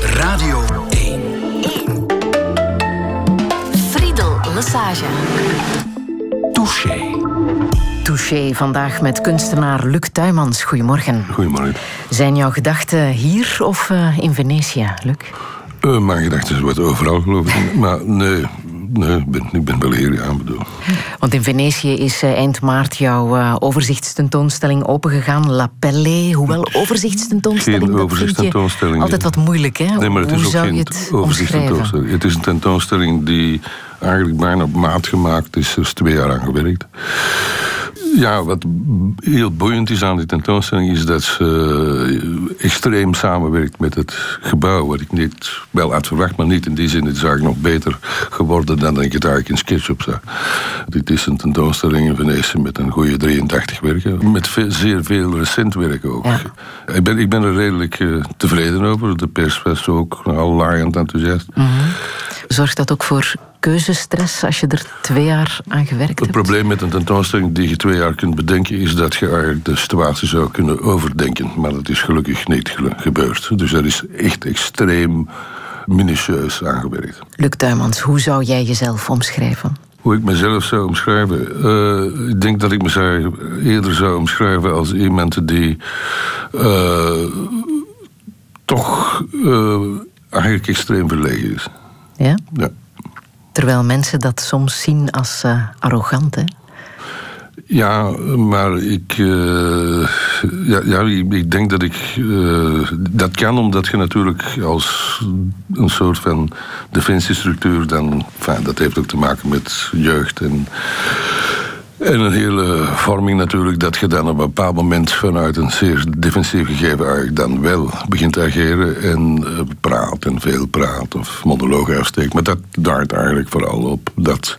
Radio 1. Friedel Lassage. Touché. Touché vandaag met kunstenaar Luc Tuymans. Goedemorgen. Goedemorgen. Zijn jouw gedachten hier of uh, in Venetië, Luc? Uh, mijn gedachten worden overal, geloof ik. maar nee, nee ik, ben, ik ben wel hier, ja, bedoel. Want in Venetië is uh, eind maart jouw uh, overzichtstentoonstelling opengegaan. La Pelle, hoewel overzichtstentoonstelling... Geen overzichtstentoonstelling. Altijd wat moeilijk, hè? Nee, maar het Hoe is ook geen het overzichtstentoonstelling. Het is een tentoonstelling die eigenlijk bijna op maat gemaakt is. Er is twee jaar aan gewerkt. Ja, wat heel boeiend is aan die tentoonstelling is dat ze extreem samenwerkt met het gebouw. Wat ik niet wel had verwacht, maar niet in die zin. Het is eigenlijk nog beter geworden dan ik het eigenlijk in SketchUp zag. Dit is een tentoonstelling in Venetië met een goede 83 werken. Met veel, zeer veel recent werk ook. Ja. Ik, ben, ik ben er redelijk uh, tevreden over. De pers was ook al laaiend enthousiast. Mm -hmm. Zorgt dat ook voor keuzestress als je er twee jaar aan gewerkt hebt? Het probleem met een tentoonstelling die je twee jaar kunt bedenken... is dat je eigenlijk de situatie zou kunnen overdenken. Maar dat is gelukkig niet gebeurd. Dus dat is echt extreem minutieus aangewerkt. Luc Tuymans, hoe zou jij jezelf omschrijven? Hoe ik mezelf zou omschrijven? Uh, ik denk dat ik mezelf eerder zou omschrijven als iemand die... Uh, toch uh, eigenlijk extreem verlegen is. Ja? Ja. Terwijl mensen dat soms zien als uh, arrogant, hè? Ja, maar ik, uh, ja, ja, ik denk dat ik. Uh, dat kan omdat je natuurlijk als een soort van defensiestructuur dan. Dat heeft ook te maken met jeugd en. En een hele vorming natuurlijk, dat je dan op een bepaald moment vanuit een zeer defensief gegeven eigenlijk dan wel begint te ageren en uh, praat en veel praat of monologen afsteekt. Maar dat daart eigenlijk vooral op dat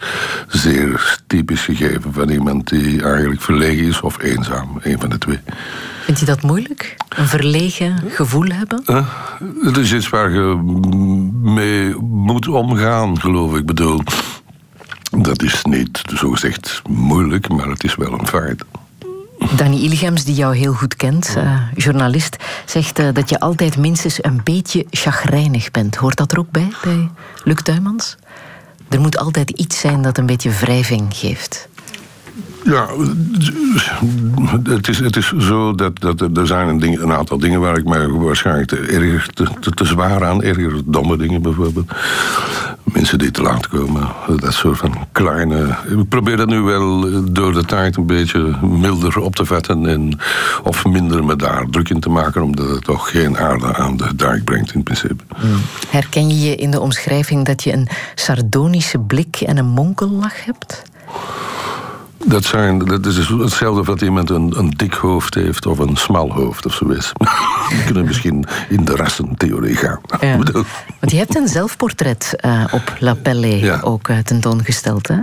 zeer typisch gegeven van iemand die eigenlijk verlegen is of eenzaam, een van de twee. Vind je dat moeilijk? Een verlegen gevoel hebben? Uh, het is iets waar je mee moet omgaan, geloof ik. Ik bedoel. Dat is niet zogezegd moeilijk, maar het is wel een feit. Danny Ilgems, die jou heel goed kent, uh, journalist, zegt uh, dat je altijd minstens een beetje chagrijnig bent. Hoort dat er ook bij, bij Luc Tuymans? Er moet altijd iets zijn dat een beetje wrijving geeft. Ja, het is, het is zo dat, dat er zijn een, een aantal dingen waar ik mij waarschijnlijk te, te, zwaar aan, erger domme dingen bijvoorbeeld. Mensen die te laat komen, dat soort van kleine. Ik probeer dat nu wel door de tijd een beetje milder op te vatten en, of minder me daar druk in te maken, omdat het toch geen aarde aan de dijk brengt in principe. Herken je je in de omschrijving dat je een sardonische blik en een monkellach hebt? Dat, zijn, dat is hetzelfde wat iemand een, een dik hoofd heeft of een smal hoofd of zoiets. We kunnen misschien in de rassentheorie gaan. Ja. Want je hebt een zelfportret uh, op La Pelle ja. ook uh, tentoongesteld. Hè?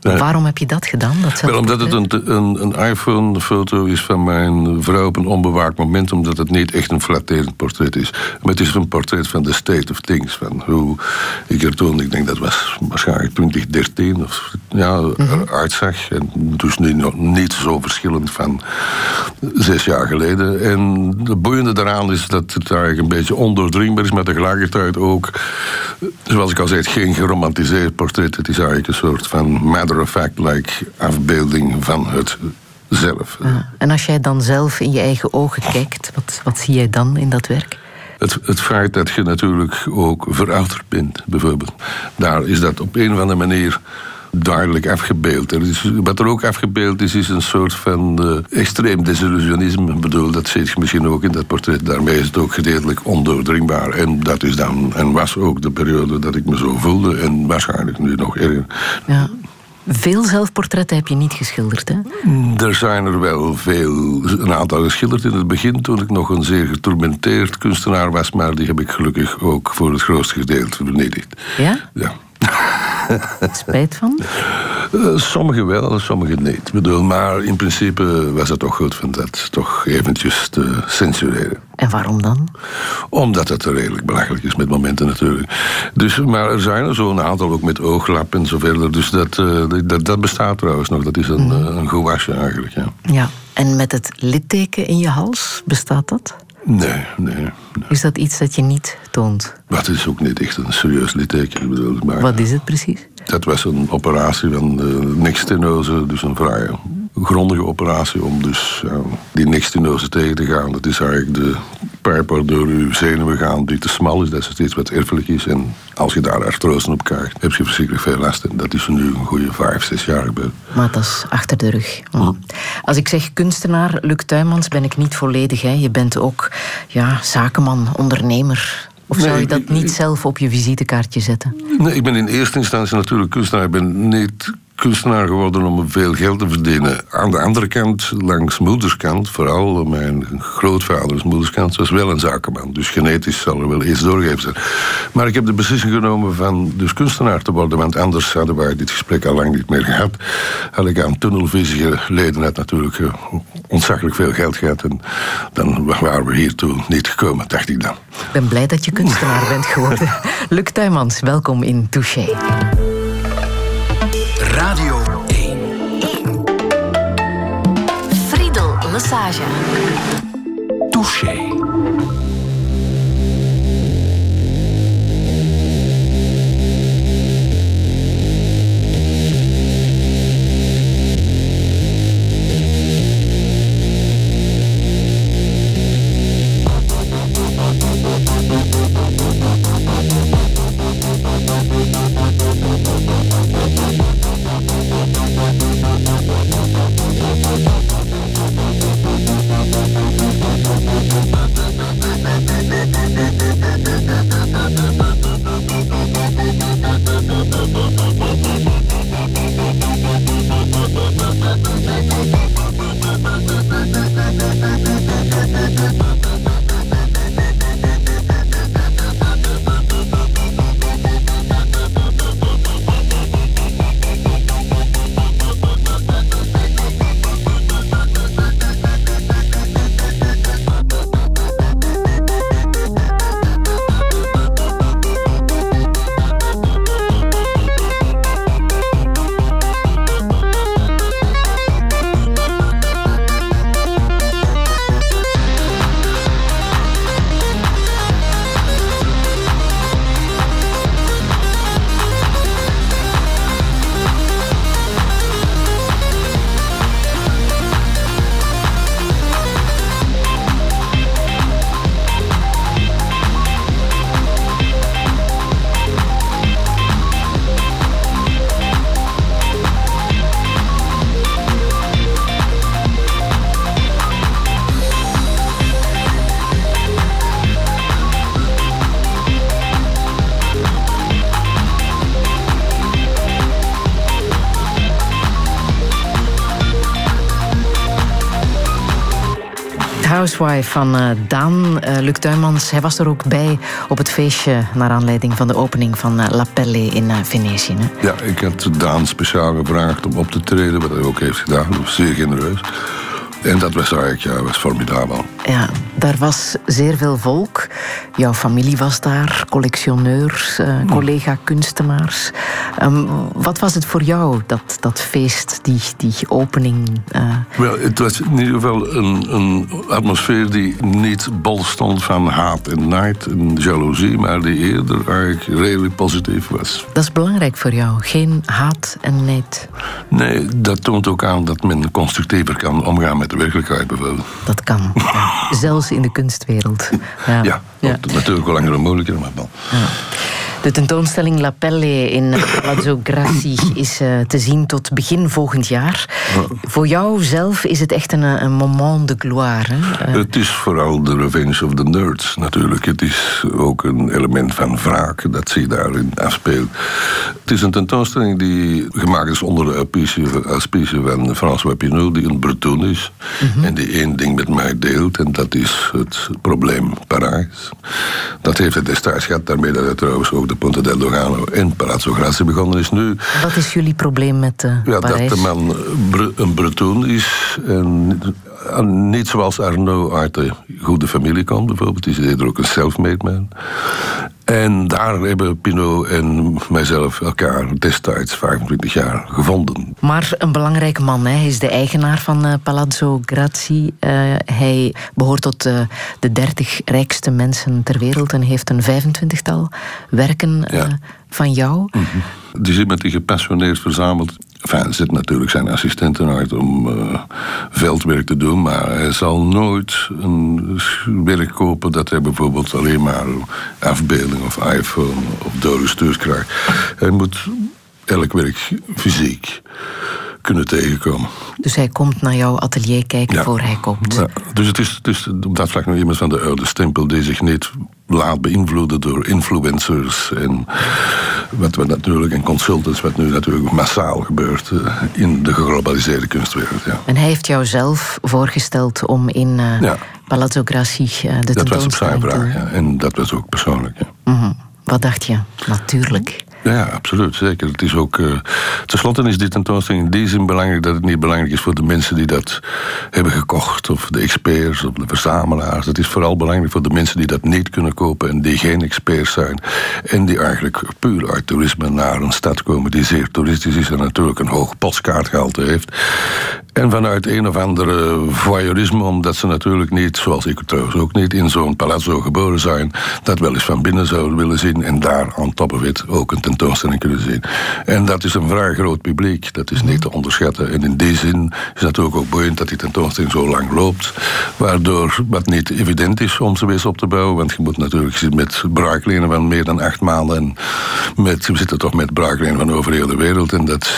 Ja. Waarom heb je dat gedaan? Dat Wel, omdat het een, een, een iPhone-foto is van mijn vrouw op een onbewaakt moment. Omdat het niet echt een flatterend portret is. Maar het is een portret van de state of things. Van hoe ik er toen, ik denk dat was waarschijnlijk 2013, of, ja, mm -hmm. uitzag. En dus niet, niet zo verschillend van zes jaar geleden. En het boeiende daaraan is dat het eigenlijk een beetje ondoordringbaar is, maar tegelijkertijd ook, zoals ik al zei, geen geromantiseerd portret. Het is eigenlijk een soort van matter-of-fact-like afbeelding van het zelf. Ja, en als jij dan zelf in je eigen ogen kijkt, wat, wat zie jij dan in dat werk? Het, het feit dat je natuurlijk ook verouderd bent, bijvoorbeeld. Daar is dat op een of andere manier duidelijk afgebeeld. Er is, wat er ook afgebeeld is, is een soort van uh, extreem desillusionisme. Ik bedoel, dat zie je misschien ook in dat portret. Daarmee is het ook gedeeltelijk ondoordringbaar. En dat is dan, en was ook de periode dat ik me zo voelde. En waarschijnlijk nu nog erger. Ja. Veel zelfportretten heb je niet geschilderd, hè? Er zijn er wel veel, een aantal geschilderd in het begin... toen ik nog een zeer getormenteerd kunstenaar was... maar die heb ik gelukkig ook voor het grootste gedeelte vernietigd. Ja? Ja. Spijt van? Uh, sommige wel, sommige niet. Bedoel, maar in principe was het toch goed van dat toch eventjes te censureren. En waarom dan? Omdat het redelijk belachelijk is met momenten natuurlijk. Dus, maar er zijn er zo'n aantal ook met ooglap en zo verder. Dus dat, uh, dat, dat bestaat trouwens nog. Dat is een, mm. een gouache eigenlijk, ja. Ja, en met het litteken in je hals, bestaat dat? Nee, nee. nee. Is dat iets dat je niet toont? Maar het is ook niet echt een serieus litteken. bedoel, Maar Wat is het precies? Dat was een operatie van de nekstenose, dus een vrij grondige operatie om dus ja, die nekstenose tegen te gaan. Dat is eigenlijk de pijp waardoor uw zenuwen gaan die te smal is, dat is iets wat erfelijk is. En als je daar artrose op krijgt, heb je verschrikkelijk veel last. En dat is nu een goede vijf, zes jaar gebeurd. Maar dat is achter de rug. Hm. Als ik zeg kunstenaar, Luc Tuymans, ben ik niet volledig. Hè. Je bent ook ja, zakenman, ondernemer. Of zou je dat ik- niet ik- zelf op je visitekaartje zetten? Nee, ik ben in eerste instantie natuurlijk kunstenaar. Ik ben niet kunstenaar geworden om veel geld te verdienen. Aan de andere kant, langs moederskant, vooral mijn grootvaders moederskant, was wel een zakenman. Dus genetisch zal er wel iets doorgegeven zijn. Maar ik heb de beslissing genomen van dus kunstenaar te worden, want anders hadden wij dit gesprek al lang niet meer gehad. Had ik aan tunnelvisie geleden had natuurlijk eh, ontzaglijk veel geld gehad. En dan waren we hiertoe niet gekomen, dacht ik dan. Ik ben blij dat je kunstenaar bent geworden. Luc Tuymans, welkom in Touché. Friedel Lassage. Housewife van eh, Daan, eh, Luc Tuymans. Hij was er ook bij op het feestje naar aanleiding van de opening van eh, La Pelle in Venetië. Hè? Ja, ik had Daan speciaal gevraagd om op te treden, wat hij ook heeft gedaan. Dat was zeer genereus. En dat was eigenlijk ja, was formidabel. Ja, daar was zeer veel volk. Jouw familie was daar, collectioneurs, eh, collega-kunstenaars. Ehm, wat was het voor jou, dat, dat feest, die, die opening? eh? Wel, het was in ieder geval een, een atmosfeer die niet bol stond van haat en nijd en jaloezie, maar die eerder eigenlijk redelijk positief was. dat is belangrijk voor jou, geen haat en nijd. Nee, dat toont ook aan dat men constructiever kan omgaan met de werkelijkheid bijvoorbeeld. Dat kan, ja. zelfs in de kunstwereld. Ja. Ja, natuurlijk wel langer en moeilijker, maar wel. De tentoonstelling La Pelle in Palazzo Grassi is eh, te zien tot begin volgend jaar. Voor jou zelf is het echt een, eh, een moment de gloire. hè? Eh, Het is vooral de revenge of the nerds natuurlijk. Het is ook een element van wraak dat zich daarin afspeelt. Het is een tentoonstelling die gemaakt is onder de auspicie- van François Pinault, die een Breton is. En die één ding met mij deelt, en dat is het probleem Parijs. Dat heeft het destijds gehad, daarmee dat het trouwens ook de Ponte del Dogano en Palazzo Grassi begonnen is nu. Wat is jullie probleem met eh Ja, Parijs? dat de man een Breton is. En en niet zoals Arnaud uit de goede familie komt, bijvoorbeeld. Die is eerder ook een self-made man. En daar hebben Pinot en mijzelf elkaar destijds 25 jaar gevonden. Maar een belangrijke man, hè. hij is de eigenaar van uh, Palazzo Grassi. Uh, hij behoort tot uh, de 30 rijkste mensen ter wereld en heeft een 25-tal werken ja. Van jou. -hmm. Die zit met die gepassioneerd verzameld Enfin, zit natuurlijk zijn assistenten uit om uh, veldwerk te doen, maar hij zal nooit een werk kopen dat hij bijvoorbeeld alleen maar afbeelding of iPhone of dode stuurs krijgt. Hij moet elk werk fysiek kunnen tegenkomen. Dus hij komt naar jouw atelier kijken voor hij koopt. Ja, dus het is, is op dat vlak nog iemand van de oude stempel die zich niet laat beïnvloeden door influencers en wat we natuurlijk en consultants, wat nu natuurlijk massaal gebeurt uh, in de geglobaliseerde kunstwereld. Ja. En hij heeft jou zelf voorgesteld om in uh, ja. Palazzo Grassi uh, de Dat was op zijn vraag, ja. en dat was ook persoonlijk. Ja. Mm -hmm. Wat dacht je? Natuurlijk. Ja, absoluut, zeker. Het is ook, uh, Ten slotte is die tentoonstelling in die zin belangrijk dat het niet belangrijk is voor de mensen die dat hebben gekocht, of de experts, of de verzamelaars. Het is vooral belangrijk voor de mensen die dat niet kunnen kopen en die geen experts zijn. En die eigenlijk puur uit toerisme naar een stad komen die zeer toeristisch is en natuurlijk een hoog postkaartgehalte heeft. En vanuit een of andere voyeurisme, omdat ze natuurlijk niet, zoals ik trouwens ook niet, in zo'n palazzo geboren zijn, dat wel eens van binnen zouden willen zien en daar aan top of it ook een tentoonstelling kunnen zien. En dat is een vrij groot publiek, dat is niet te onderschatten. En in die zin is natuurlijk ook boeiend dat die tentoonstelling zo lang loopt, waardoor wat niet evident is om ze weer op te bouwen, want je moet natuurlijk met braaklenen van meer dan acht maanden en met, we zitten toch met braaklenen van over heel de wereld en dat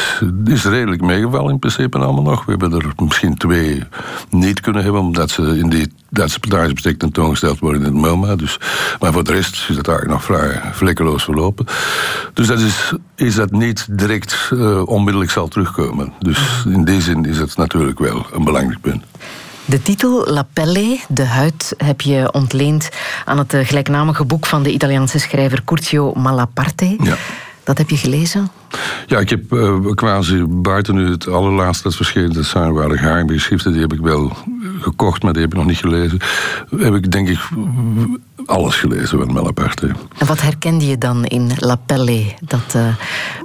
is redelijk meegevallen in principe allemaal nog. We hebben er misschien twee niet kunnen hebben, omdat ze in die Duitse Partijsbestek tentoongesteld worden in het MoMA. Dus, maar voor de rest is het eigenlijk nog vrij vlekkeloos verlopen. Dus dat is, is dat niet direct uh, onmiddellijk zal terugkomen. Dus in die zin is het natuurlijk wel een belangrijk punt. De titel La Pelle, de huid, heb je ontleend aan het gelijknamige boek van de Italiaanse schrijver Curcio Malaparte. Ja. Dat heb je gelezen? Ja, ik heb uh, quasi buiten nu het allerlaatste dat verscheen, dat zijn geheime geschriften, die heb ik wel gekocht, maar die heb ik nog niet gelezen. Heb ik denk ik alles gelezen van Malaparte. En wat herkende je dan in La Pelle dat uh,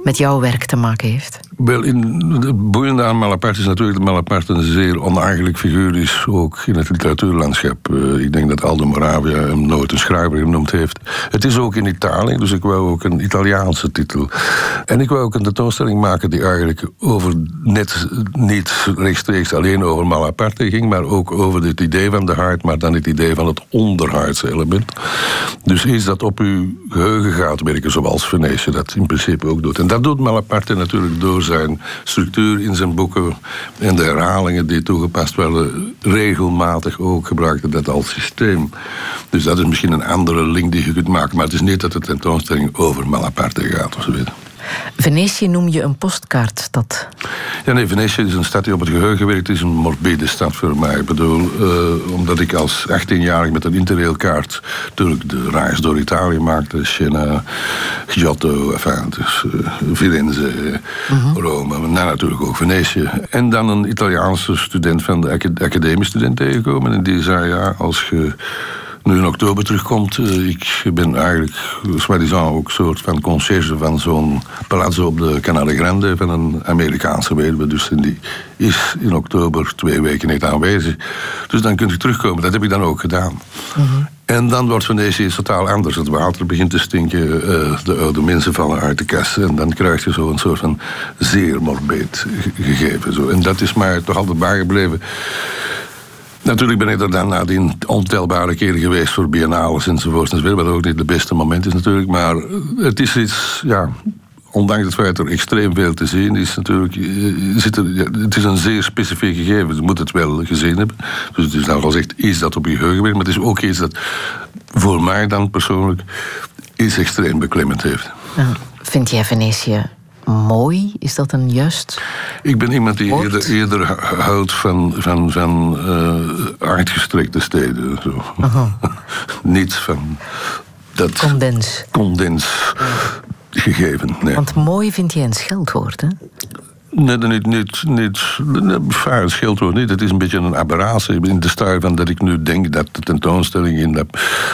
met jouw werk te maken heeft? Wel, in, het boeiende aan Malaparte is natuurlijk dat Malaparte een zeer onaangenaam figuur is, ook in het literatuurlandschap. Uh, ik denk dat Aldo Moravia hem nooit een schrijver genoemd heeft. Het is ook in Italië, dus ik wou ook een Italiaanse titel. En ik wou ook een tentoonstelling maken die eigenlijk over net niet rechtstreeks alleen over Malaparte ging, maar ook over het idee van de hart, maar dan het idee van het onderhuidse element. Dus iets dat op uw geheugen gaat werken, zoals Venetië dat in principe ook doet. En dat doet Malaparte natuurlijk door zijn structuur in zijn boeken en de herhalingen die toegepast werden, regelmatig ook gebruikte dat als systeem. Dus dat is misschien een andere link die je kunt maken, maar het is niet dat de tentoonstelling over Malaparte gaat of zo Venetië noem je een postkaartstad. Ja, nee, Venetië is een stad die op het geheugen werkt. Het is een morbide stad voor mij. Ik bedoel, uh, omdat ik als 18-jarig met een interrailkaart natuurlijk de reis door Italië maakte. Siena, Giotto, enfin, dus, uh, Firenze, uh-huh. Rome. Maar natuurlijk ook Venetië. En dan een Italiaanse student van de academie student tegenkomen. En die zei, ja, als je nu in oktober terugkomt. Uh, ik ben eigenlijk, soi-disant, ook een soort van conciërge van zo'n palazzo op de Canale Grande van een Amerikaanse weduwe. Dus die is in oktober twee weken niet aanwezig. Dus dan kunt u terugkomen. Dat heb ik dan ook gedaan. -hmm. En dan wordt Venetië totaal anders. Het water begint te stinken, uh, de oude mensen vallen uit de kast. En dan krijg je zo een soort van zeer morbeed gegeven. Zo. En dat is mij toch altijd bijgebleven. Natuurlijk ben ik er dan nadien ontelbare keren geweest voor biennales enzovoort. Wat ook niet het beste moment is natuurlijk. Maar het is iets, ja, ondanks het feit er extreem veel te zien is, natuurlijk, eh, zit er, het is een zeer specifiek gegeven. Je moet het wel gezien hebben. Dus het is al gezegd iets dat op je geheugen maar het is ook iets dat voor mij dan persoonlijk iets extreem beklemmend heeft. Vind jij Venetië mooi? Is dat een juist? Ik ben iemand die eerder, eerder, houdt van, van, van uh, uitgestrekte steden. Zo. Niet van dat condens. condens gegeven. Nee. Want mooi vind je een scheldwoord, hè? Nee, niet, niet, niet, het scheelt ook niet. Het is een beetje een aberratie in de stijl van dat ik nu denk dat de tentoonstelling in La,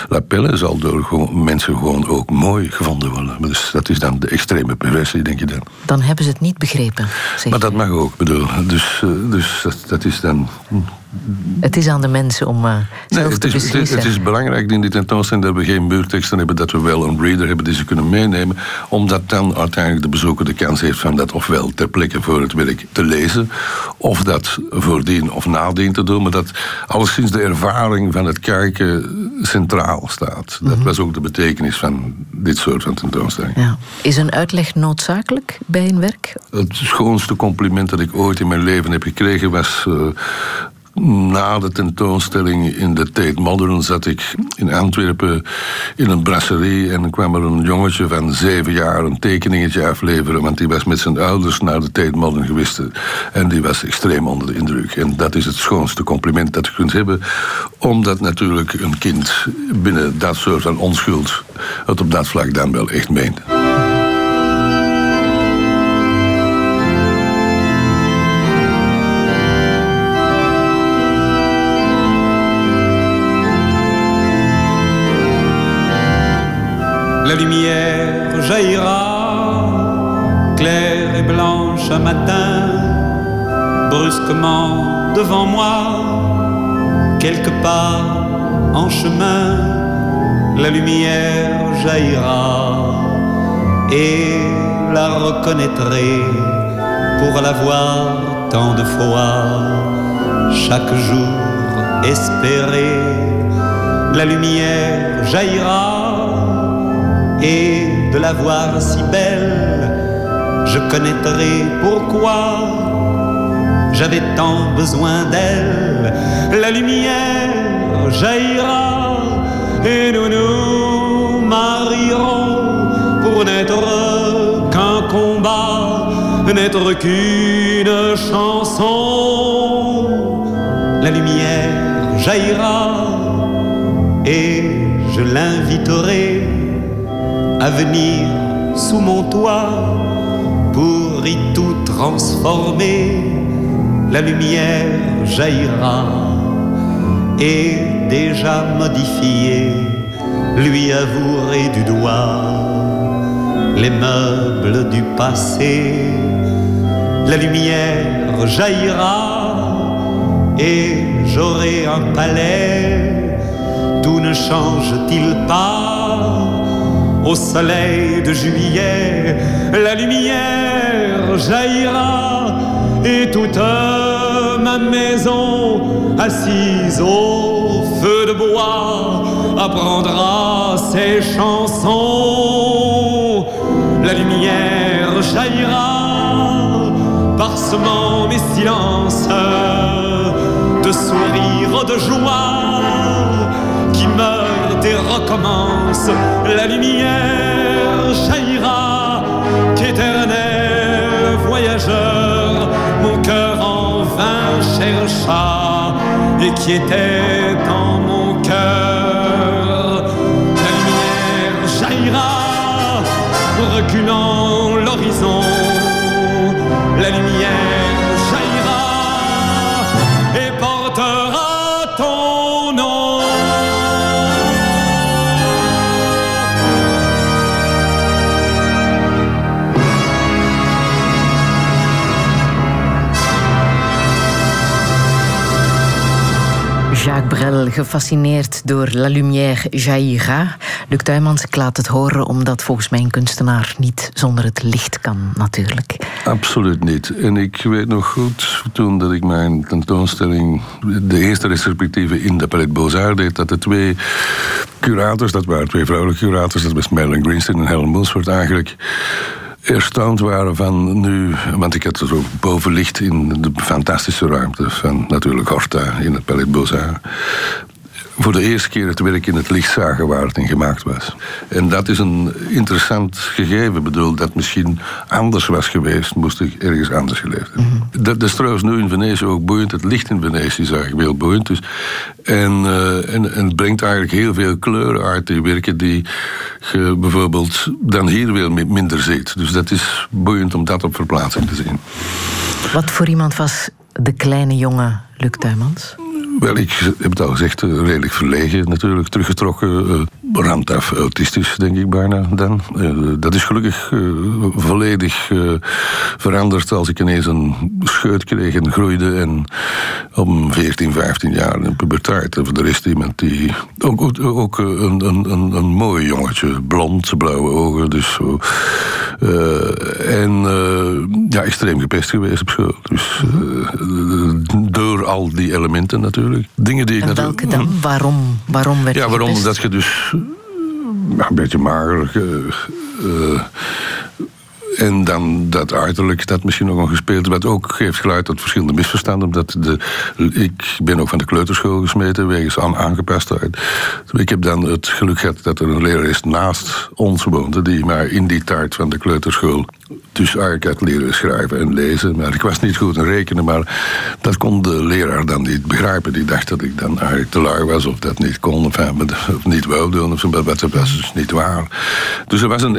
La Pelle zal door gewoon, mensen gewoon ook mooi gevonden worden. Dus dat is dan de extreme perversie, denk je dan. Dan hebben ze het niet begrepen. maar dat mag ook, bedoel. Dus, eh, dus dat, dat is dan het is aan de mensen om uh, zelf nee, te is, beslissen. Het is, belangrijk in die tentoonstelling dat we geen muurteksten hebben, dat we wel een reader hebben die ze kunnen meenemen, omdat dan uiteindelijk de bezoeker de kans heeft van dat ofwel ter plekke voor het werk te lezen, of dat voordien of nadien te doen, maar dat alleszins de ervaring van het kijken centraal staat. Dat mhm. was ook de betekenis van dit soort van tentoonstellingen. Ja. Is een uitleg noodzakelijk bij een werk? Het schoonste compliment dat ik ooit in mijn leven heb gekregen was... Uh, na de tentoonstelling in de Tate Modern zat ik in Antwerpen in een brasserie en kwam er een jongetje van zeven jaar een tekeningetje afleveren, want die was met zijn ouders naar de Tate Modern geweest en die was extreem onder de indruk. En dat is het schoonste compliment dat je kunt hebben, omdat natuurlijk een kind binnen dat soort van onschuld het op dat vlak dan wel echt meent. La lumière jaillira, claire et blanche un matin, brusquement devant moi, quelque part en chemin, la lumière jaillira et la reconnaîtrai pour la voir tant de fois, chaque jour espérer, la lumière jaillira et de la voir si belle, je connaîtrai pourquoi j'avais tant besoin d'elle. La lumière jaillira et nous nous marierons pour n'être qu'un combat, n'être qu'une chanson. La lumière jaillira et je l'inviterai à venir sous mon toit pour y tout transformer. La lumière jaillira et déjà modifié, lui avouerai du doigt les meubles du passé. La lumière jaillira et j'aurai un palais. Tout ne change-t-il pas au soleil de juillet, la lumière jaillira et toute ma maison assise au feu de bois apprendra ses chansons. La lumière jaillira, parsemant mes silences de sourires de joie La lumière jaillira, qu'éternel voyageur, mon cœur en vain chercha et qui était dans mon cœur. La lumière jaillira, reculant l'horizon. La lumière Brel, gefascineerd door La Lumière jaillira. Luc Tuymans, ik laat het horen omdat volgens mij een kunstenaar niet zonder het licht kan, natuurlijk. Absoluut niet. En ik weet nog goed, toen dat ik mijn tentoonstelling, de eerste retrospectieve in de Palais Beaux-Arts deed, dat de twee curators, dat waren twee vrouwelijke curators, dat was Marilyn Greenstein en Helen Mulsford eigenlijk erstaunt waren van nu, want ik had het ook bovenlicht in de fantastische ruimte van natuurlijk Horta in het Palais Beaux-Arts voor de eerste keer het werk in het licht zagen waar het in gemaakt was. En dat is een interessant gegeven. Ik bedoel, dat misschien anders was geweest, moest ik ergens anders geleefd hebben. dat, is trouwens nu in Venetië ook boeiend. Het licht in Venetië is eigenlijk heel boeiend. Dus, en, uh, en, en het brengt eigenlijk heel veel kleuren uit die werken die je bijvoorbeeld dan hier weer minder ziet. Dus dat is boeiend om dat op verplaatsing te zien. Wat voor iemand was de kleine jonge Luc Tuymans? Wel, ik heb het al gezegd, eh, redelijk verlegen natuurlijk, teruggetrokken. Randaf autistisch, denk ik bijna dan. Uh, dat is gelukkig volledig veranderd als ik ineens een scheut kreeg en groeide. En om 14, 15 jaar in puberteit. Voor de rest iemand die... Ook, ook, ook een, een, een, een, mooi jongetje, blond, blauwe ogen. Dus zo. en ja, extreem gepest geweest op school. Dus door al die elementen natuurlijk. Dingen die ik en welke dan? Waarom, waarom werd Ja, waarom? Omdat je dus een beetje mager... Uh, en dan dat uiterlijk, dat misschien nog een gespeeld. Wat ook heeft geleid tot verschillende misverstanden. Omdat de, ik ben ook van de kleuterschool gesmeten, wegens aan, aangepastheid. Ik heb dan het geluk gehad dat er een lerares naast ons woonde. die maar in die tijd van de kleuterschool. Dus eigenlijk had leren schrijven en lezen. Maar ik was niet goed in rekenen. Maar dat kon de leraar dan niet begrijpen. Die dacht dat ik dan eigenlijk te lui was of dat niet kon. Of, of niet wou doen. Of zo, dat was dus niet waar. Dus er was een,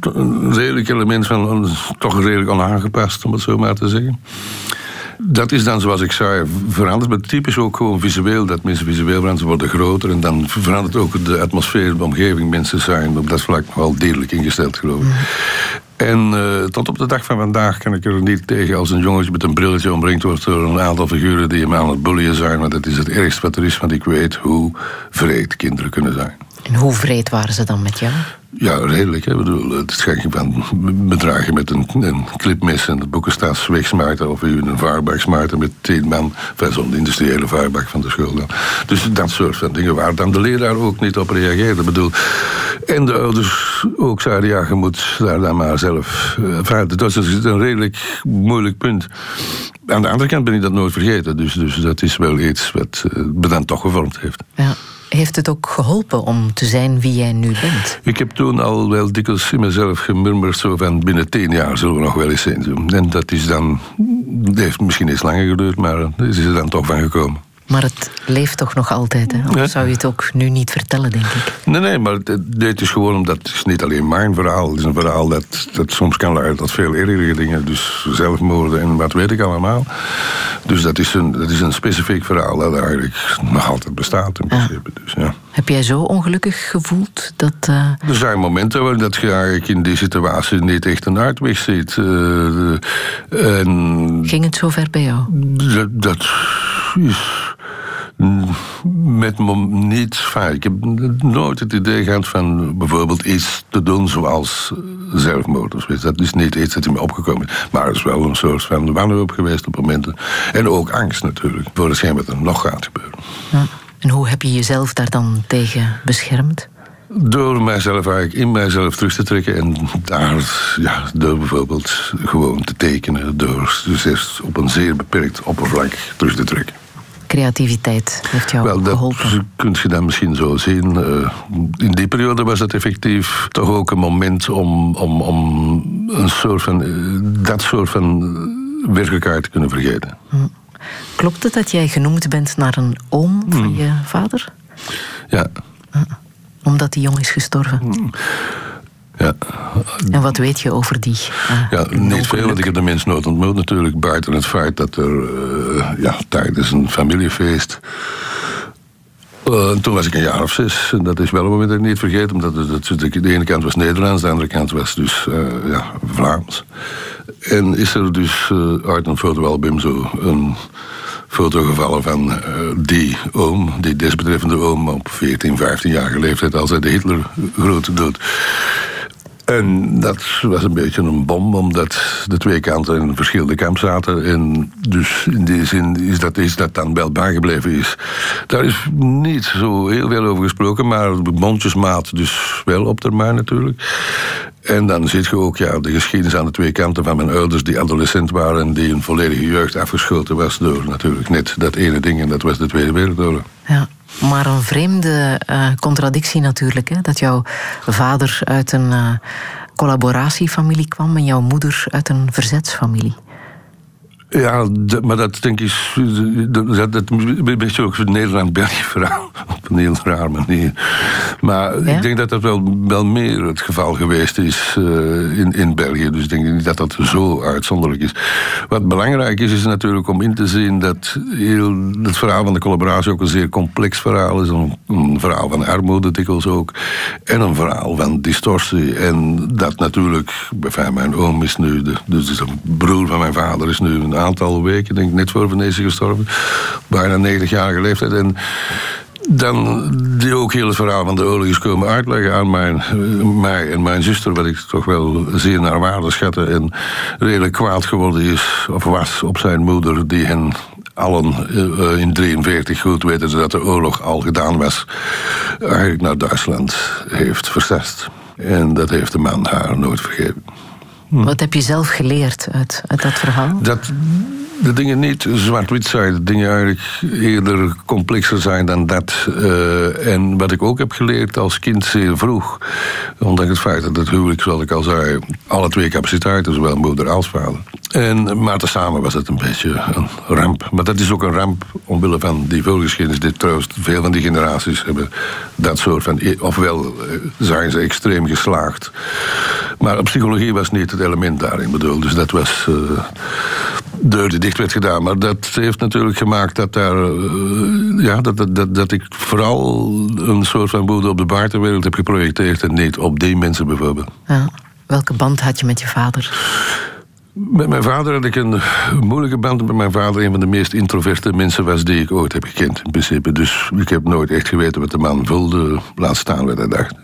een redelijk element van toch redelijk onaangepast, om het zo maar te zeggen. Dat is dan, zoals ik zei, veranderd. Maar typisch ook gewoon visueel. Dat mensen visueel veranderen, worden groter. En dan verandert ook de atmosfeer, de omgeving. Mensen zijn op dat vlak wel dierlijk ingesteld, geloof ik. En uh, tot op de dag van vandaag kan ik er niet tegen als een jongetje met een brilletje omringd wordt door een aantal figuren die hem aan het bullyen zijn. Want dat is het ergste wat er is, want ik weet hoe vreed kinderen kunnen zijn. En hoe vreed waren ze dan met jou? Ja, redelijk. Hè. Ik bedoel, het schenken van bedragen met een, een clipmes en de boeken staat wegsmaakten of u een vaarbak smaakte met tien man, van zo'n industriële vaarbak van de school dan. Dus dat soort van dingen waar dan de leraar ook niet op reageerde. Ik bedoel, en de ouders ook zeiden, ja, je moet daar dan maar zelf uh, Dat was dus een redelijk moeilijk punt. Aan de andere kant ben ik dat nooit vergeten. Dus, dus dat is wel iets wat uh, me dan toch gevormd heeft. Ja heeft het ook geholpen om te zijn wie jij nu bent? Ik heb toen al wel dikwijls in mezelf gemurmerd... zo van binnen tien jaar zullen we nog wel eens zijn. En dat is dan... Dat heeft misschien iets langer geduurd, maar is er dan toch van gekomen. Maar het leeft toch nog altijd, hè? Of zou je het ook nu niet vertellen, denk ik? Nee, nee, maar dit is gewoon omdat het is niet alleen mijn verhaal. Het is een verhaal dat, dat soms kan leiden tot veel ergere dingen. Dus zelfmoorden en wat weet ik allemaal. Dus dat is een, dat is een specifiek verhaal dat eigenlijk nog altijd bestaat in principe. Dus, ja. Heb jij zo ongelukkig gevoeld dat... Uh... Er zijn momenten waarin dat je eigenlijk in die situatie niet echt een uitweg ziet. Uh, en... Ging het zo ver bij jou? Dat, dat is met me niet vaak. Ik heb nooit het idee gehad van bijvoorbeeld iets te doen zoals zelfmoord. Dat is niet iets dat in me opgekomen is. Maar het is wel een soort van wanhoop geweest op momenten. En ook angst natuurlijk, voor hetgeen wat er nog gaat gebeuren. Ja. En hoe heb je jezelf daar dan tegen beschermd? Door mijzelf eigenlijk in mijzelf terug te trekken en daar, ja, door bijvoorbeeld gewoon te tekenen, door dus eerst op een zeer beperkt oppervlak terug te trekken creativiteit heeft jou Wel, geholpen? Dat kun je dan misschien zo zien. Uh, in die periode was het effectief toch ook een moment om, om, om een soort van, uh, dat soort van werkelijkheid te kunnen vergeten. Hm. Klopt het dat jij genoemd bent naar een oom van hm. je vader? Ja. Uh, omdat die jong is gestorven? Ja. En wat weet je over die? Uh, ja, niet veel, want ik heb de mensen nooit ontmoet natuurlijk. Buiten het feit dat er uh, ja, tijdens een familiefeest. Uh, toen was ik een jaar of zes. En dat is wel een moment dat ik niet vergeet. Omdat het, de ene kant was Nederlands, de andere kant was dus ja, Vlaams. En is er dus uit een fotoalbum zo een foto gevallen van die oom, die desbetreffende oom op 14, 15-jarige leeftijd, als hij de Hitler grote dood. En dat was een beetje een bom, omdat de twee kanten in verschillende kamp zaten. En dus in die zin is dat, is dat dan wel bijgebleven is. Daar is niet zo heel veel over gesproken, maar mondjesmaat dus wel op termijn natuurlijk. En dan zit je ook ja, de geschiedenis aan de twee kanten van mijn ouders... die adolescent waren en die een volledige jeugd afgeschoten was... door natuurlijk net dat ene ding en dat was de Tweede Wereldoorlog. Ja. Maar een vreemde uh, contradictie natuurlijk. Hè? Dat jouw vader uit een uh, collaboratiefamilie kwam en jouw moeder uit een verzetsfamilie. Ja, maar dat denk ik. Dat, dat, een beetje ook een Nederland-België verhaal. Op een heel raar manier. Maar ik denk dat dat wel, wel meer het geval geweest is uh, in, in België. Dus ik denk niet dat dat zo uitzonderlijk is. Wat belangrijk is, is natuurlijk om in te zien dat heel, het verhaal van de collaboratie ook een zeer complex verhaal is. Een, een verhaal van armoede dikwijls ook. En een verhaal van distortie. En dat natuurlijk, enfin, mijn oom is nu, de, dus de broer van mijn vader is nu een aantal weken, denk ik, net voor Venetië gestorven. Bijna 90 jaar leeftijd. En dan die ook heel het verhaal van de oorlog is komen uitleggen aan mijn, mij en mijn zuster, wat ik toch wel zeer naar waarde schatte. En redelijk kwaad geworden is, of was, op zijn moeder, die hen allen uh, in 43 goed weten dat de oorlog al gedaan was, eigenlijk naar Duitsland heeft verzest. En dat heeft de man haar nooit vergeven. Wat heb je zelf geleerd uit, uit dat verhaal? Dat de dingen niet zwart-wit zijn. De dingen eigenlijk eerder complexer zijn dan dat. Uh, en wat ik ook heb geleerd als kind zeer vroeg... ondanks het feit dat het huwelijk, zoals ik al zei... alle twee capaciteiten, zowel moeder als vader. En, maar tezamen was het een beetje een ramp. Maar dat is ook een ramp omwille van die voorgeschiedenis. Dit trouwens, veel van die generaties hebben dat soort van... ofwel eh, zijn ze extreem geslaagd. Maar psychologie was niet het element daarin bedoeld. Dus dat was... Uh, deur die dicht werd gedaan. Maar dat heeft natuurlijk gemaakt dat daar. Uh, ja, dat, dat, dat ik vooral een soort van boede op de buitenwereld heb geprojecteerd en niet op die mensen bijvoorbeeld. Ja. Welke band had je met je vader? Met mijn vader had ik een moeilijke band. Met mijn vader een van de meest introverte mensen was die ik ooit heb gekend. In principe. Dus ik heb nooit echt geweten wat de man voelde. Laat staan wat hij dacht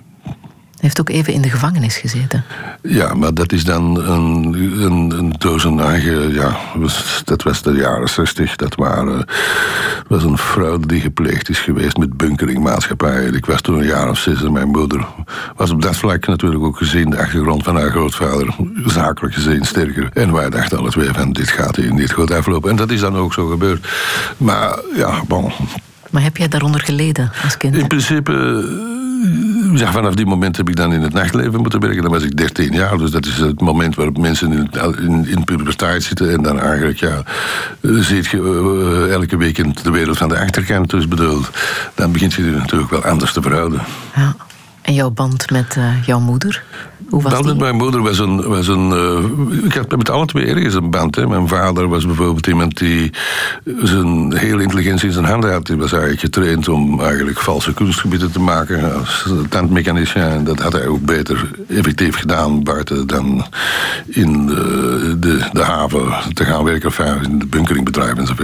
heeft ook even in de gevangenis gezeten. Ja, maar dat is dan een, een, een. Ja, dat was de jaren 60. Dat waren, was een fraude die gepleegd is geweest met bunkeringmaatschappij. Ik was toen een jaar of zes en mijn moeder was op dat vlak natuurlijk ook gezien... de achtergrond van haar grootvader, zakelijk gezien sterker. En wij dachten alle twee van, dit gaat hier niet goed aflopen. En dat is dan ook zo gebeurd. Maar ja, bon... Maar heb jij daaronder geleden als kind? In principe ja, vanaf die moment heb ik dan in het nachtleven moeten werken. Dan was ik 13 jaar, dus dat is het moment waarop mensen in, in, in puberteit zitten. En dan eigenlijk, ja, eh, ziet je uh, elke week in de wereld van de achterkant. Dus bedoel, dan begint je natuurlijk wel anders te verhouden. Ja. En jouw band met uh, jouw moeder? Hoe was met mijn moeder was een. Was een uh, ik had met alle twee ergens een band. Hè. Mijn vader was bijvoorbeeld iemand die zijn hele intelligentie in zijn handen had. Die was eigenlijk getraind om eigenlijk valse kunstgebieden te maken als tandmechanicien. En dat had hij ook beter effectief gedaan buiten dan in de, de, de haven te gaan werken. Of in de bunkeringbedrijven enzovoort.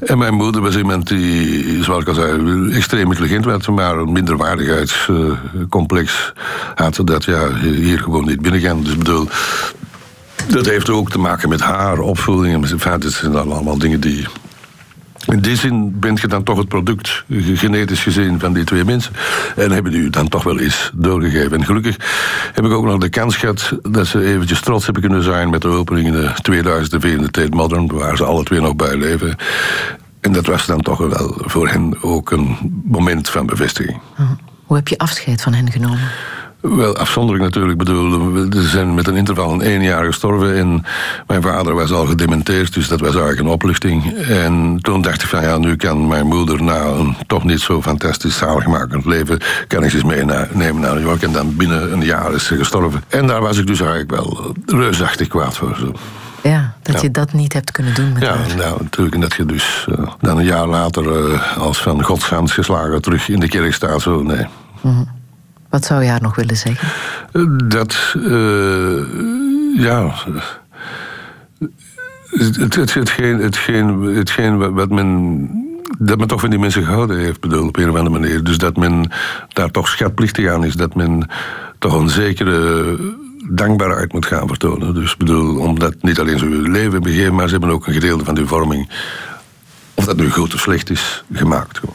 En mijn moeder was iemand die, zoals ik al zei, extreem intelligent was, maar een minderwaardigheidscomplex had. Dat ja, hier gewoon niet binnengaan. Dus bedoel, dat heeft ook te maken met haar opvoeding. In feite zijn dat allemaal dingen die. In die zin bent je dan toch het product, genetisch gezien, van die twee mensen. En hebben die u dan toch wel eens doorgegeven. En gelukkig heb ik ook nog de kans gehad dat ze eventjes trots hebben kunnen zijn met de opening in de 2004 in de Modern, waar ze alle twee nog bij leven. En dat was dan toch wel voor hen ook een moment van bevestiging. Hoe heb je afscheid van hen genomen? Wel, afzonderlijk natuurlijk. Bedoel, ze zijn met een interval van één jaar gestorven. En mijn vader was al gedementeerd, dus dat was eigenlijk een opluchting. En toen dacht ik van ja, nu kan mijn moeder na een toch niet zo fantastisch zaligmakend leven... kan ik ze meenemen naar New York. En dan binnen een jaar is ze gestorven. En daar was ik dus eigenlijk wel reusachtig kwaad voor. Zo. Ja, dat ja. je dat niet hebt kunnen doen met Ja, haar. nou, natuurlijk. En dat je dus uh, dan een jaar later uh, als van godsgans geslagen terug in de kerk staat. Zo, nee. Mm -hmm. Wat zou je haar nog willen zeggen? Dat, uh, ja. Het, het, hetgeen, hetgeen, hetgeen wat men. Dat men toch van die mensen gehouden heeft, bedoel, op een of andere manier. Dus dat men daar toch schatplichtig aan is. Dat men toch een zekere dankbaarheid moet gaan vertonen. Dus bedoel, omdat niet alleen ze hun leven hebben gegeven, maar ze hebben ook een gedeelte van hun vorming, of dat nu goed of slecht is, gemaakt. Gewoon.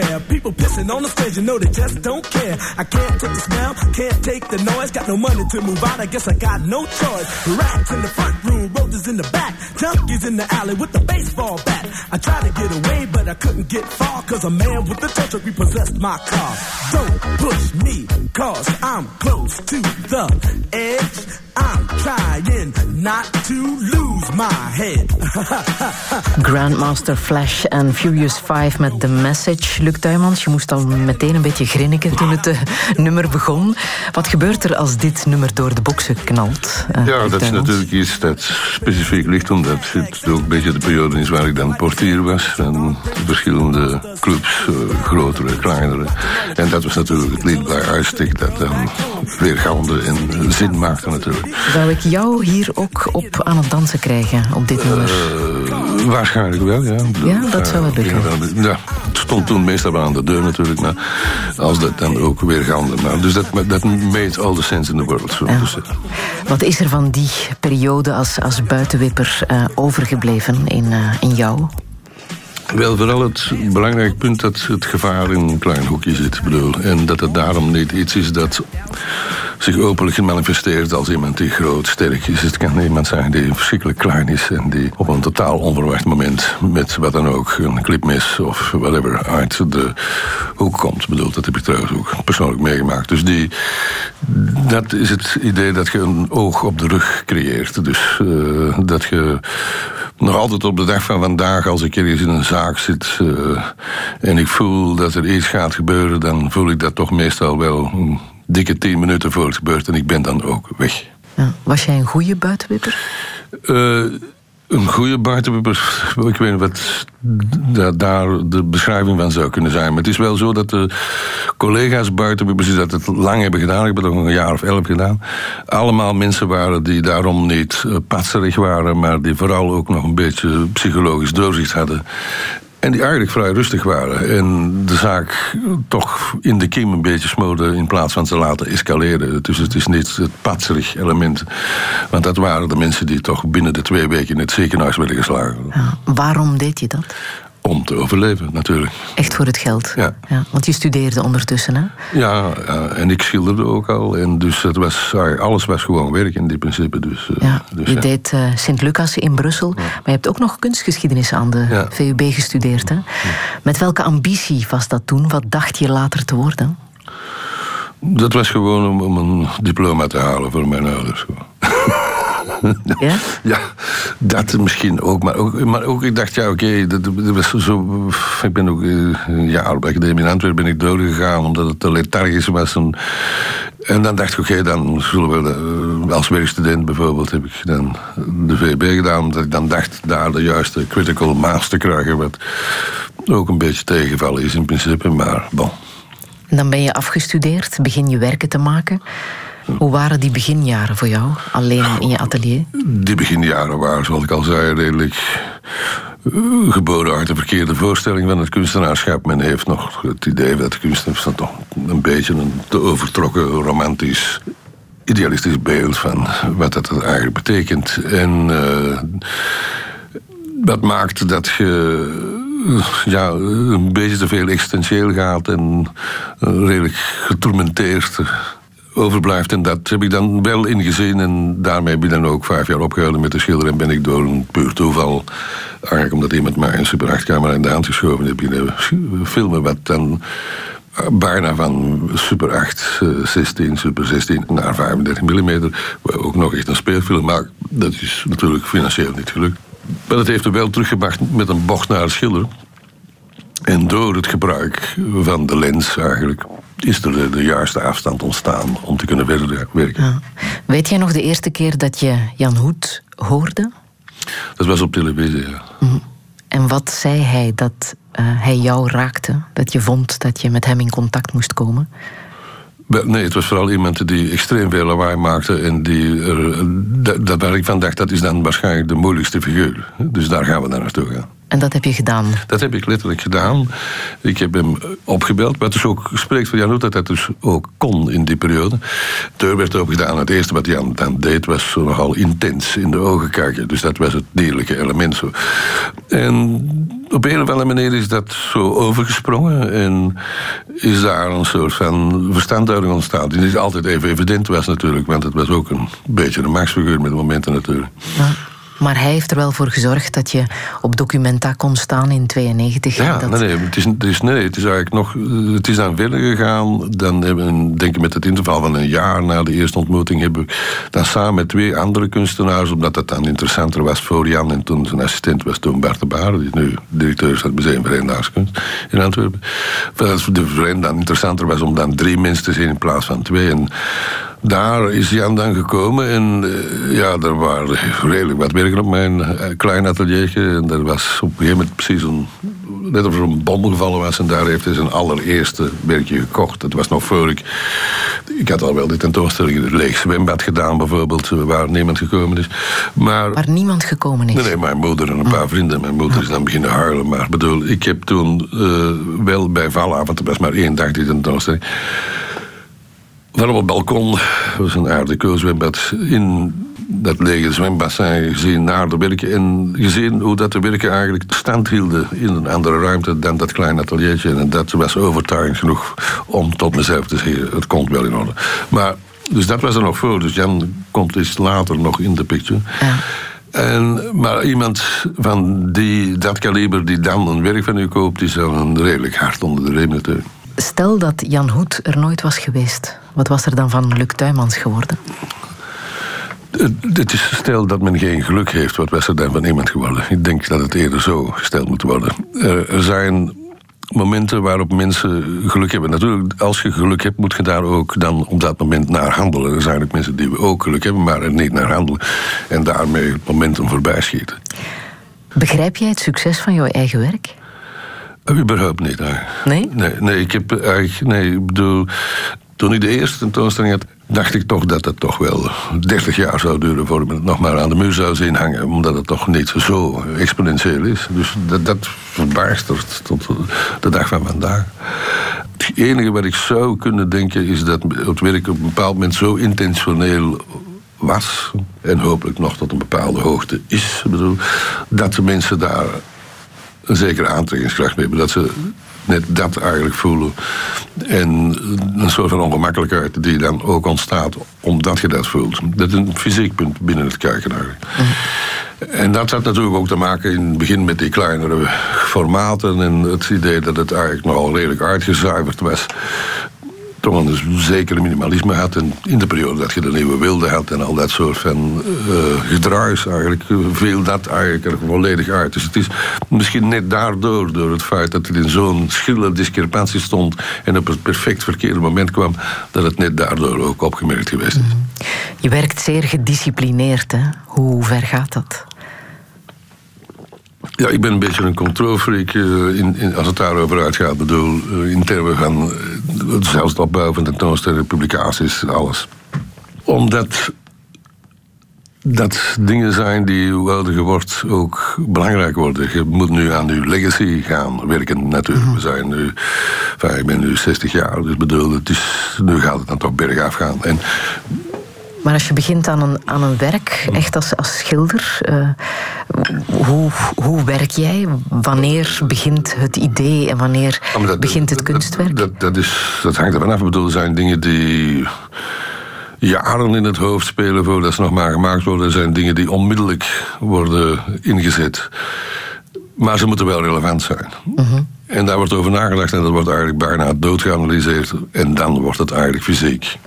Everywhere. People pissing on the stage, you know they just don't care. I can't take the smell, can't take the noise. Got no money to move out, I guess I got no choice. Rats in the front room, roaches in the back. Junkies in the alley with the baseball bat. I tried to get away, but I couldn't get far. Cause a man with a tow truck repossessed my car. Don't push me, cause I'm close to the edge. I'm trying not to lose my head. Grandmaster Flash en Furious 5 met The Message. Luc Tuymans, je moest al meteen een beetje grinniken toen het uh, nummer begon. Wat gebeurt er als dit nummer door de boksen knalt? Uh, ja, dat is natuurlijk iets dat specifiek ligt, omdat het ook een beetje de periode is waar ik dan portier was. En verschillende clubs, uh, grotere, kleinere. En dat was natuurlijk het lied bij uitstek dat dan weergalende en zin maakte natuurlijk. Zou ik jou hier ook op aan het dansen krijgen, op dit nummer? Uh, waarschijnlijk wel, ja. Ja, dat zou wel lukken. Ja, het stond toen meestal aan de deur natuurlijk, maar als dat dan ook weer gaande. Maar, dus dat, dat made all the sense in the world. Zo ja. dus, Wat is er van die periode als, als buitenwipper uh, overgebleven in, uh, in jou? Wel, vooral het belangrijke punt dat het gevaar in een klein hoekje zit. Bedoel. En dat het daarom niet iets is dat zich openlijk gemanifesteerd als iemand die groot, sterk is. Het kan iemand zijn die verschrikkelijk klein is en die op een totaal onverwacht moment met wat dan ook, een clipmis of whatever, uit de hoek komt. Bedoel, dat heb ik trouwens ook persoonlijk meegemaakt. Dus die, dat is het idee dat je een oog op de rug creëert. Dus uh, dat je nog altijd op de dag van vandaag, als ik ergens in een zaak zit uh, en ik voel dat er iets gaat gebeuren, dan voel ik dat toch meestal wel dikke tien minuten voor het gebeurt en ik ben dan ook weg. Ja. Was jij een goede buitenwipper? Uh, een goede buitenwipper, ik weet niet wat daar de beschrijving van zou kunnen zijn. Maar het is wel zo dat de collega's buitenwippers die dat het lang hebben gedaan, ik heb het nog een jaar of elf gedaan, allemaal mensen waren die daarom niet patserig waren, maar die vooral ook nog een beetje psychologisch doorzicht hadden. En die eigenlijk vrij rustig waren. En de zaak toch in de kiem een beetje smoden in plaats van te laten escaleren. Dus het is niet het patserig element. Want dat waren de mensen die toch binnen de twee weken in het ziekenhuis werden geslagen. Ja, waarom deed je dat? Om te overleven, natuurlijk. Echt voor het geld? Ja. ja want je studeerde ondertussen, hè? Ja, en ik schilderde ook al. En dus het was, alles was gewoon werk in die principe. Dus, ja, dus, je ja. deed uh, Sint-Lucas in Brussel. Maar je hebt ook nog kunstgeschiedenis aan de. VUB gestudeerd, hè? Met welke ambitie was dat toen? Wat dacht je later te worden? Dat was gewoon om, om een diploma te halen voor mijn ouders. gewoon. Ja? Ja, dat misschien ook. Maar ook, maar ook ik dacht, ja, oké, dat, dat was zo... Ik ben ook eh, een jaar op de academie in Antwerpen ben ik doorgegaan... omdat het te lethargisch was. En, en dan dacht ik, oké, dan zullen we... eh, als werkstudent bijvoorbeeld heb ik dan de VB gedaan... omdat ik dan dacht daar de juiste critical mass te krijgen... wat ook een beetje tegenvallen is in principe, maar bon. En dan ben je afgestudeerd, begin je werken te maken. Hoe waren die beginjaren voor jou, alleen in je atelier? Die beginjaren waren, zoals ik al zei, redelijk uh, geboren uit de verkeerde voorstelling van het kunstenaarschap. Men heeft nog het idee dat de kunstenaar toch een beetje een te overtrokken, romantisch, idealistisch beeld van wat dat eigenlijk betekent. En uh, dat maakt dat je ja, een beetje te veel existentieel gaat en redelijk getormenteerd overblijft. En dat heb ik dan wel ingezien. En daarmee heb ik dan ook vijf jaar opgehouden met de schilder. En ben ik door een puur toeval, eigenlijk omdat iemand mij een Super 8 camera in de hand geschoven heeft, beginnen filmen wat dan bijna van Super 8, 16, Super 16 naar 35 mm. Ook nog echt een speelfilm, maar dat is natuurlijk financieel niet gelukt. Maar dat heeft er wel teruggebracht met een bocht naar het schilderen. En door het gebruik van de lens eigenlijk is er de, de juiste afstand ontstaan om te kunnen verder werken. Ja. Weet jij nog de eerste keer dat je Jan Hoed hoorde? Dat was op televisie, ja. Mm. En wat zei hij dat uh, hij jou raakte? Dat je vond dat je met hem in contact moest komen? Nee, het was vooral iemand die extreem veel lawaai maakte. En die er, dat, dat waar ik van dacht, dat is dan waarschijnlijk de moeilijkste figuur. Dus daar gaan we naar naartoe gaan. En dat heb je gedaan. Dat heb ik letterlijk gedaan. Ik heb hem opgebeld. Wat dus ook spreekt voor Jan dat dat dus ook kon in die periode. De deur werd opengedaan. Het eerste wat Jan dan deed was zo nogal intens in de ogen kijken. Dus dat was het dierlijke element zo. En op een of andere manier is dat zo overgesprongen. En is daar een soort van verstandhouding ontstaan. Die niet altijd even evident was natuurlijk. Want het was ook een beetje een machtsfiguur met momenten natuurlijk. Ja. Maar hij heeft er wel voor gezorgd dat je op Documenta kon staan in 92. Ja, dat... nee, nee, het is, het is, nee, het is eigenlijk nog. Het is dan verder gegaan. Dan hebben we, denk ik, met het interval van een jaar na de eerste ontmoeting, hebben we dan samen met twee andere kunstenaars, omdat dat dan interessanter was voor Jan en toen zijn assistent was toen Bart de Baar, die nu directeur is van het Museum voor Hedendaagse in Antwerpen. Dat de vereniging dan interessanter was om dan drie mensen te zien in plaats van twee. En daar is Jan dan gekomen en uh, ja, er waren redelijk wat werken op mijn uh, klein ateliertje. En er was op een gegeven moment precies een, net of er een bom gevallen was. En daar heeft hij zijn allereerste werkje gekocht. Dat was nog voor ik... Ik had al wel die tentoonstelling in leeg zwembad gedaan bijvoorbeeld, waar niemand gekomen is. Maar, waar niemand gekomen is? Nee, nee, mijn moeder en een paar vrienden. Mijn moeder is dan beginnen huilen. Maar bedoel, ik heb toen uh, wel bij Valavond, er was maar één dag die tentoonstelling van op het balkon, dat was een aardig zwembad, in dat lege zwembassin gezien naar de werken en gezien hoe dat de werken eigenlijk stand hielden in een andere ruimte dan dat kleine ateliertje. En dat was overtuigend genoeg om tot mezelf te zeggen, het komt wel in orde. Maar, dus dat was er nog voor, dus Jan komt iets later nog in de picture. Ja. En, maar iemand van die, dat kaliber die dan een werk van u koopt, is dan een redelijk hard onder de riem natuurlijk. Stel dat Jan Hoed er nooit was geweest. Wat was er dan van Luc Tuymans geworden? Het is stel dat men geen geluk heeft, wat was er dan van iemand geworden? Ik denk dat het eerder zo gesteld moet worden. Er zijn momenten waarop mensen geluk hebben. Natuurlijk, als je geluk hebt, moet je daar ook dan op dat moment naar handelen. Er zijn ook mensen die ook geluk hebben, maar er niet naar handelen. En daarmee het momentum voorbij schieten. Begrijp jij het succes van jouw eigen werk? Überhaupt niet. Eigenlijk. Nee? Nee, nee ik heb eigenlijk. Nee, ik bedoel. Toen ik de eerste tentoonstelling had, dacht ik toch dat het toch wel 30 jaar zou duren voordat men het nog maar aan de muur zou zien hangen. Omdat het toch niet zo exponentieel is. Dus dat, dat verbijstert tot de dag van vandaag. Het enige wat ik zou kunnen denken is dat het werk op een bepaald moment zo intentioneel was. En hopelijk nog tot een bepaalde hoogte is. Bedoel, dat de mensen daar een zekere aantrekkingskracht hebben. Dat ze net dat eigenlijk voelen. En een soort van ongemakkelijkheid die dan ook ontstaat omdat je dat voelt. Dat is een fysiek punt binnen het kijken eigenlijk. En dat had natuurlijk ook te maken in het begin met die kleinere formaten en het idee dat het eigenlijk nogal redelijk uitgezuiverd was toch een zekere minimalisme had. En in de periode dat je de nieuwe wilde had en al dat soort van uh, gedruis eigenlijk, viel dat eigenlijk er volledig uit. Dus het is misschien net daardoor, door het feit dat het in zo'n schille discrepantie stond en op het perfect verkeerde moment kwam, dat het net daardoor ook opgemerkt geweest is. Je werkt zeer gedisciplineerd, hè? Hoe ver gaat dat? Ja, ik ben een beetje een controlfreak in, in, als het daarover uitgaat. Ik bedoel, uh, in termen van zelfs het opbouwen van tentoonstellingen, publicaties, alles. Omdat dat dingen zijn die, hoe ouder je wordt, ook belangrijk worden. Je moet nu aan je legacy gaan werken, natuurlijk. We zijn nu, enfin, ik ben nu 60 jaar, dus bedoel, het is, nu gaat het dan toch bergaf gaan. En maar als je begint aan een, aan een werk, echt als, als schilder, uh, hoe, hoe werk jij? Wanneer begint het idee en wanneer dat, begint het kunstwerk? Dat, dat, is, dat hangt ervan af. Ik bedoel, er zijn dingen die jaren in het hoofd spelen voordat ze nog maar gemaakt worden. Er zijn dingen die onmiddellijk worden ingezet. Maar ze moeten wel relevant zijn. Uh -huh. En daar wordt over nagedacht en dat wordt eigenlijk bijna doodgeanalyseerd. En dan wordt het eigenlijk fysiek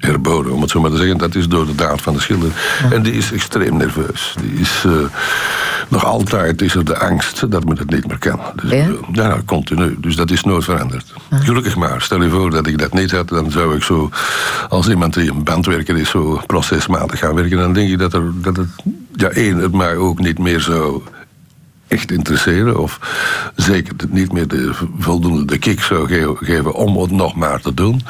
herboden, om het zo maar te zeggen. Dat is door de daad van de schilder. Ja. En die is extreem nerveus. Die is uh, nog altijd is er de angst dat men het niet meer kan. Dus, ja? Ja, nou, continu. Dus dat is nooit veranderd. Ja. Gelukkig maar. Stel je voor dat ik dat niet had, dan zou ik zo, als iemand die een bandwerker is, zo procesmatig gaan werken. Dan denk ik dat, er, dat het, ja, één, het mij ook niet meer zou echt interesseren. Of zeker niet meer de voldoende de kick zou ge- geven om het nog maar te doen.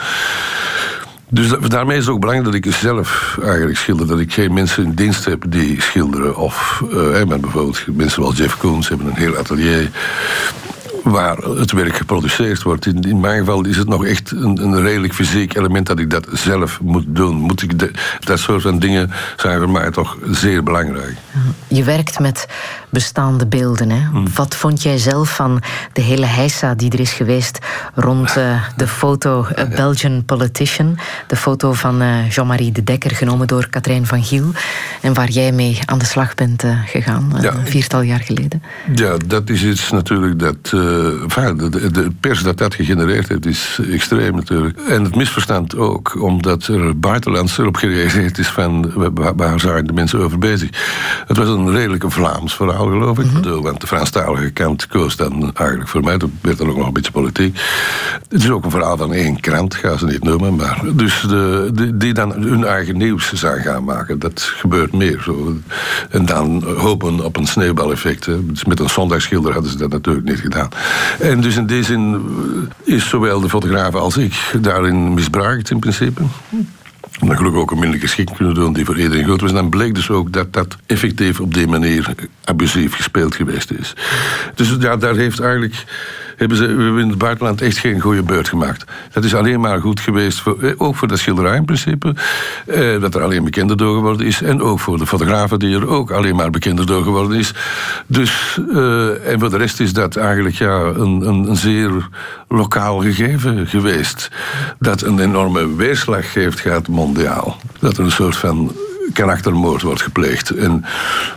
Dus daarmee is het ook belangrijk dat ik zelf eigenlijk schilder. Dat ik geen mensen in dienst heb die schilderen. Of eh, maar bijvoorbeeld mensen zoals Jeff Koons hebben een heel atelier waar het werk geproduceerd wordt. In, in mijn geval is het nog echt een, een redelijk fysiek element dat ik dat zelf moet doen. Moet ik de- dat soort van dingen zijn voor mij toch zeer belangrijk. Je werkt met bestaande beelden. Hè? Hmm. Wat vond jij zelf van de hele heisa die er is geweest rond eh, de foto A Belgian Politician? De foto van eh, Jean-Marie de Dekker, genomen door Katrijn van Giel. En waar jij mee aan de slag bent eh, gegaan, eh, Ja. een viertal jaar geleden. Ja, dat is iets natuurlijk dat. Eh, de, de- de pers dat dat gegenereerd heeft, is extreem natuurlijk. En het misverstand ook, omdat er buitenlands erop gereageerd is van. wa- waar zijn de mensen over bezig? Het was een redelijk Vlaams verhaal, geloof ik. Ik bedoel, Want de Franstalige kant koos dan eigenlijk voor mij. Dat werd dan ook nog een beetje politiek. Het is ook een verhaal van één krant, ga ze niet noemen. Maar dus de, de- die dan hun eigen nieuws zijn gaan maken. Dat gebeurt meer. Zo. En dan hopen op een sneeuwbaleffect. Hè. Dus met een zondagsschilder hadden ze dat natuurlijk niet gedaan. En dus in die zin is zowel de fotograaf als ik daarin misbruikt in principe. Dan gelukkig ook een minder geschikt kunnen doen die voor iedereen goed was. En dan bleek dus ook dat dat effectief op die manier abusief gespeeld geweest is. Dus ja, daar heeft eigenlijk, hebben ze hebben in het buitenland echt geen goede beurt gemaakt. Dat is alleen maar goed geweest, voor, eh, ook voor de schilderij in principe. Eh, dat er alleen bekender door geworden is. En ook voor de fotografen die er ook alleen maar bekender door geworden is. Dus, eh, en voor de rest is dat eigenlijk ja, een, een, een zeer lokaal gegeven geweest. Dat een enorme weerslag geeft gaat mondiaal. Dat er een soort van karaktermoord wordt gepleegd. En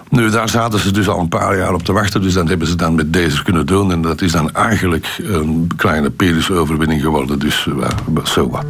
nu, daar zaten ze dus al een paar jaar op te wachten. Dus dat hebben ze dan met deze kunnen doen. En dat is dan eigenlijk een kleine Pyrrhus-overwinning geworden. Dus uh, zo wat.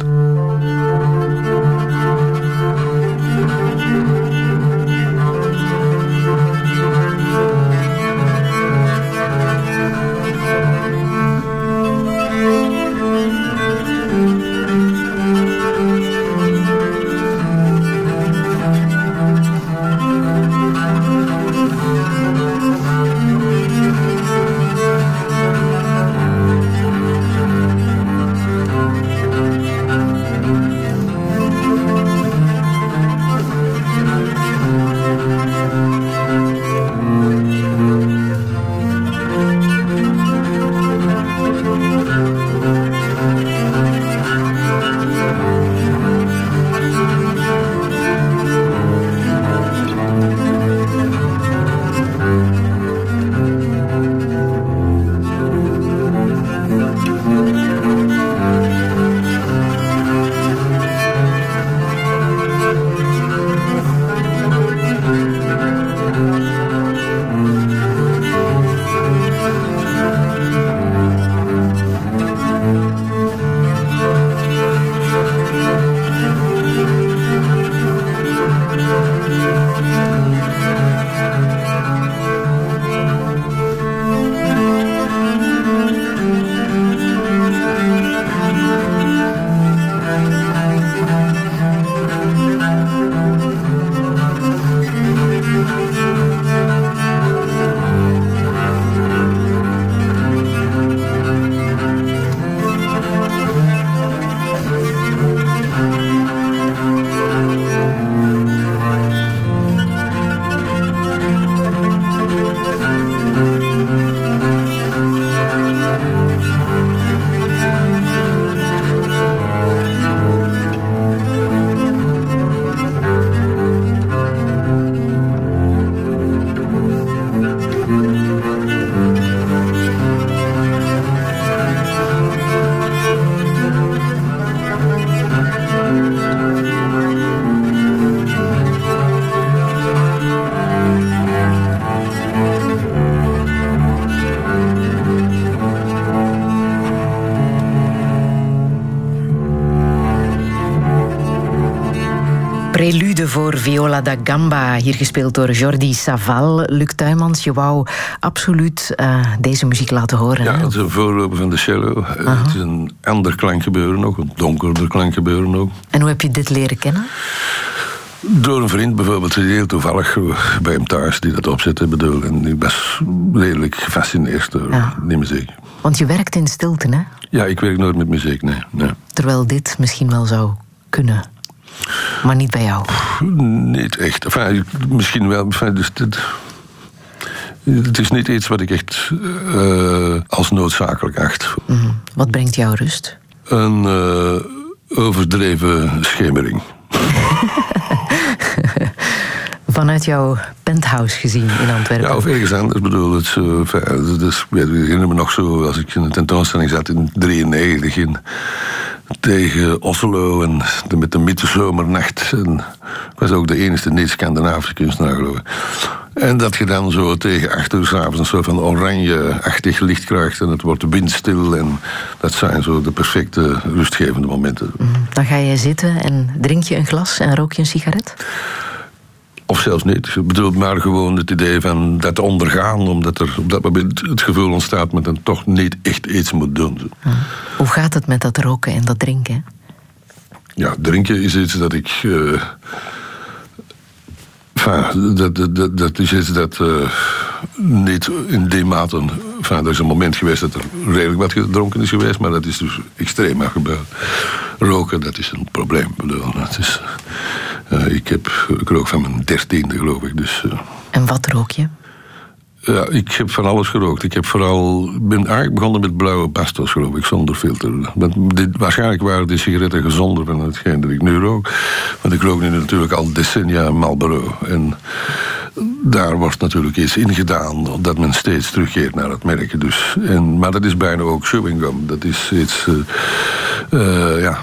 Voor Viola da Gamba, hier gespeeld door Jordi Saval. Luc Tuymans, je wou absoluut uh, deze muziek laten horen. Ja, hè? het is een voorloper van de cello. Uh, het is een ander klankgebeuren ook, een donkerder klankgebeuren ook. En hoe heb je dit leren kennen? Door een vriend bijvoorbeeld, die heel toevallig bij hem thuis die dat opzette, bedoel. En ik was redelijk gefascineerd door Ja. die muziek. Want je werkt in stilte, hè? Ja, ik werk nooit met muziek, nee. nee. Terwijl dit misschien wel zou kunnen. Maar niet bij jou. Niet echt. Enfin, misschien wel. Enfin, dus dit, het is niet iets wat ik echt eh, als noodzakelijk acht. Mhm. Wat brengt jou rust? Een eh, overdreven schemering. Vanuit jouw penthouse gezien in Antwerpen. Ja, of ergens anders. Ik bedoel, het, is, eh, het is- ik herinner me nog zo, als ik in een tentoonstelling zat in 93 in, tegen Oslo en de, met de midzomernacht. En ik was ook de enige niet-Scandinavische kunstenaar, geloof ik. En dat je dan zo tegen acht uur s'avonds een soort van oranje-achtig licht krijgt en het wordt windstil. En dat zijn zo de perfecte rustgevende momenten. Dan ga je zitten en drink je een glas en rook je een sigaret? Of zelfs niet. Ik bedoel maar gewoon het idee van dat ondergaan, omdat er op dat moment het gevoel ontstaat dat men toch niet echt iets moet doen. Hoe gaat het met dat roken en dat drinken? Ja, drinken is iets dat ik. enfin, dat, dat, dat, is iets dat eh, niet in die mate. Enfin, er is een moment geweest dat er redelijk wat gedronken is geweest, maar dat is dus extreem gebeurd. Roken, dat is een probleem. Dat is, eh, ik, heb, ik rook van mijn dertiende, geloof ik. Dus, En wat rook je? Ja, ik heb van alles gerookt. Ik heb vooral, ben eigenlijk begonnen met blauwe bastos, geloof ik, zonder filter. Want dit, waarschijnlijk waren die sigaretten gezonder dan hetgeen dat ik nu rook. Want ik rook nu natuurlijk al decennia Marlboro. En daar wordt natuurlijk iets in gedaan dat men steeds terugkeert naar het merk. Dus, en, maar dat is bijna ook chewing gum. Dat is iets, eh, eh, ja,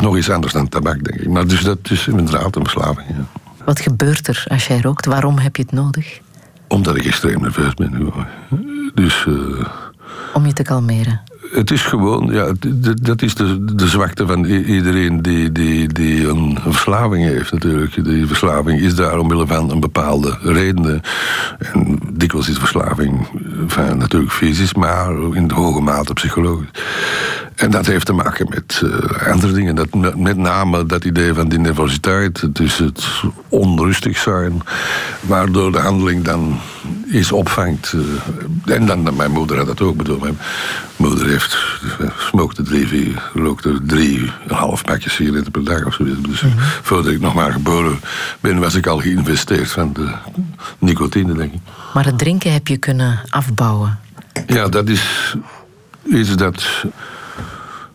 nog iets anders dan tabak, denk ik. Maar dus dat is inderdaad een verslaving, ja. Wat gebeurt er als jij rookt? Waarom heb je het nodig? Omdat ik extreem nerveus ben. Dus... eh, Om je te kalmeren. Het is gewoon, ja, dat is de, de zwakte van iedereen die, die, die een, verslaving heeft natuurlijk. Die verslaving is daar omwille van een bepaalde redenen. En dikwijls is verslaving eh, van, natuurlijk fysisch, maar in de hoge mate psychologisch. En dat heeft te maken met eh, andere dingen. Dat, met, name dat idee van die nervositeit, dus het onrustig zijn, waardoor de handeling dan iets opvangt. eh, en dan, mijn moeder had dat ook, bedoel, mijn moeder heeft, eh, smokte drie, vier, rookte drie, een half pakje sigaretten per dag of zoiets. Dus voordat ik nog maar geboren ben, was ik al geïnvesteerd van de nicotine, denk ik. Maar het drinken heb je kunnen afbouwen. Ja, dat is iets dat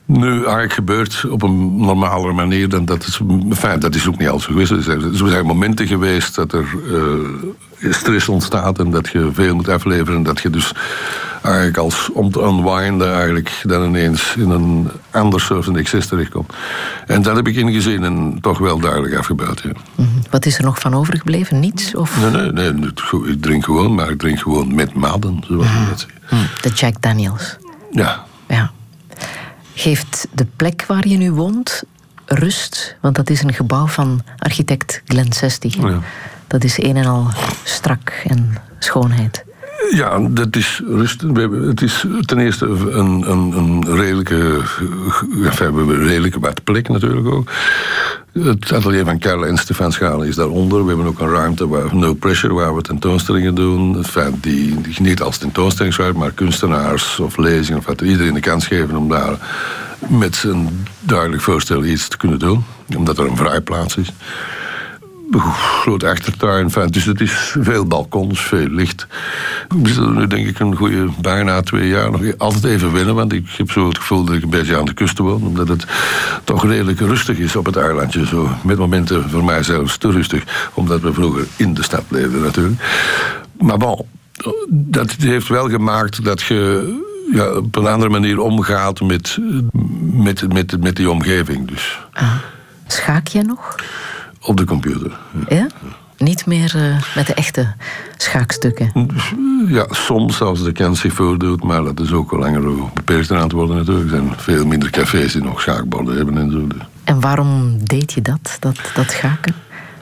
nu eigenlijk gebeurt op een normalere manier dan dat is. Enfin, dat is ook niet altijd zo geweest. Er zijn, er zijn momenten geweest dat er eh, stress ontstaat en dat je veel moet afleveren. En dat je dus eigenlijk als om te unwinden eigenlijk dan ineens in een ander soort van excess terechtkomt. En dat heb ik ingezien en toch wel duidelijk afgebouwd. Ja. Mhm. Wat is er nog van overgebleven? Niets? Of Nee, nee, nee, ik drink gewoon, maar ik drink gewoon met maden, zoals je dat zegt. Hm, de Jack Daniels? Ja. Ja. Geeft de plek waar je nu woont rust? Want dat is een gebouw van architect Glenn 60. hè? Ja. Dat is een en al strak en schoonheid. Ja, dat is rustig. Het is ten eerste een, een, een redelijke, we hebben redelijke wat plek natuurlijk ook. Het atelier van Karel en Stefan Schalen is daaronder. We hebben ook een ruimte waar no pressure, waar we tentoonstellingen doen. Enfin, die, die niet als tentoonstellingsruimte, maar kunstenaars of lezingen of wat iedereen de kans geven om daar met een duidelijk voorstel iets te kunnen doen. Omdat er een vrijplaats is groot achtertuin. Enfin, dus het is veel balkons, veel licht. Zitten er nu denk ik een goede bijna twee jaar nog altijd even winnen. Want ik heb zo het gevoel dat ik een beetje aan de kust woon. Omdat het toch redelijk rustig is op het eilandje. Zo. Met momenten voor mij zelfs te rustig. Omdat we vroeger in de stad leefden natuurlijk. Maar bon, dat heeft wel gemaakt dat je ja, op een andere manier omgaat met, met, met, met die omgeving. Dus Ah. Schaak jij nog? Op de computer. Ja? Niet meer eh, met de echte schaakstukken. Ja, soms als de kans zich voordoet, maar dat is ook al langer beperkt aan het worden natuurlijk. Er zijn veel minder cafés die nog schaakborden hebben en zo. En waarom deed je dat, dat, dat schaken?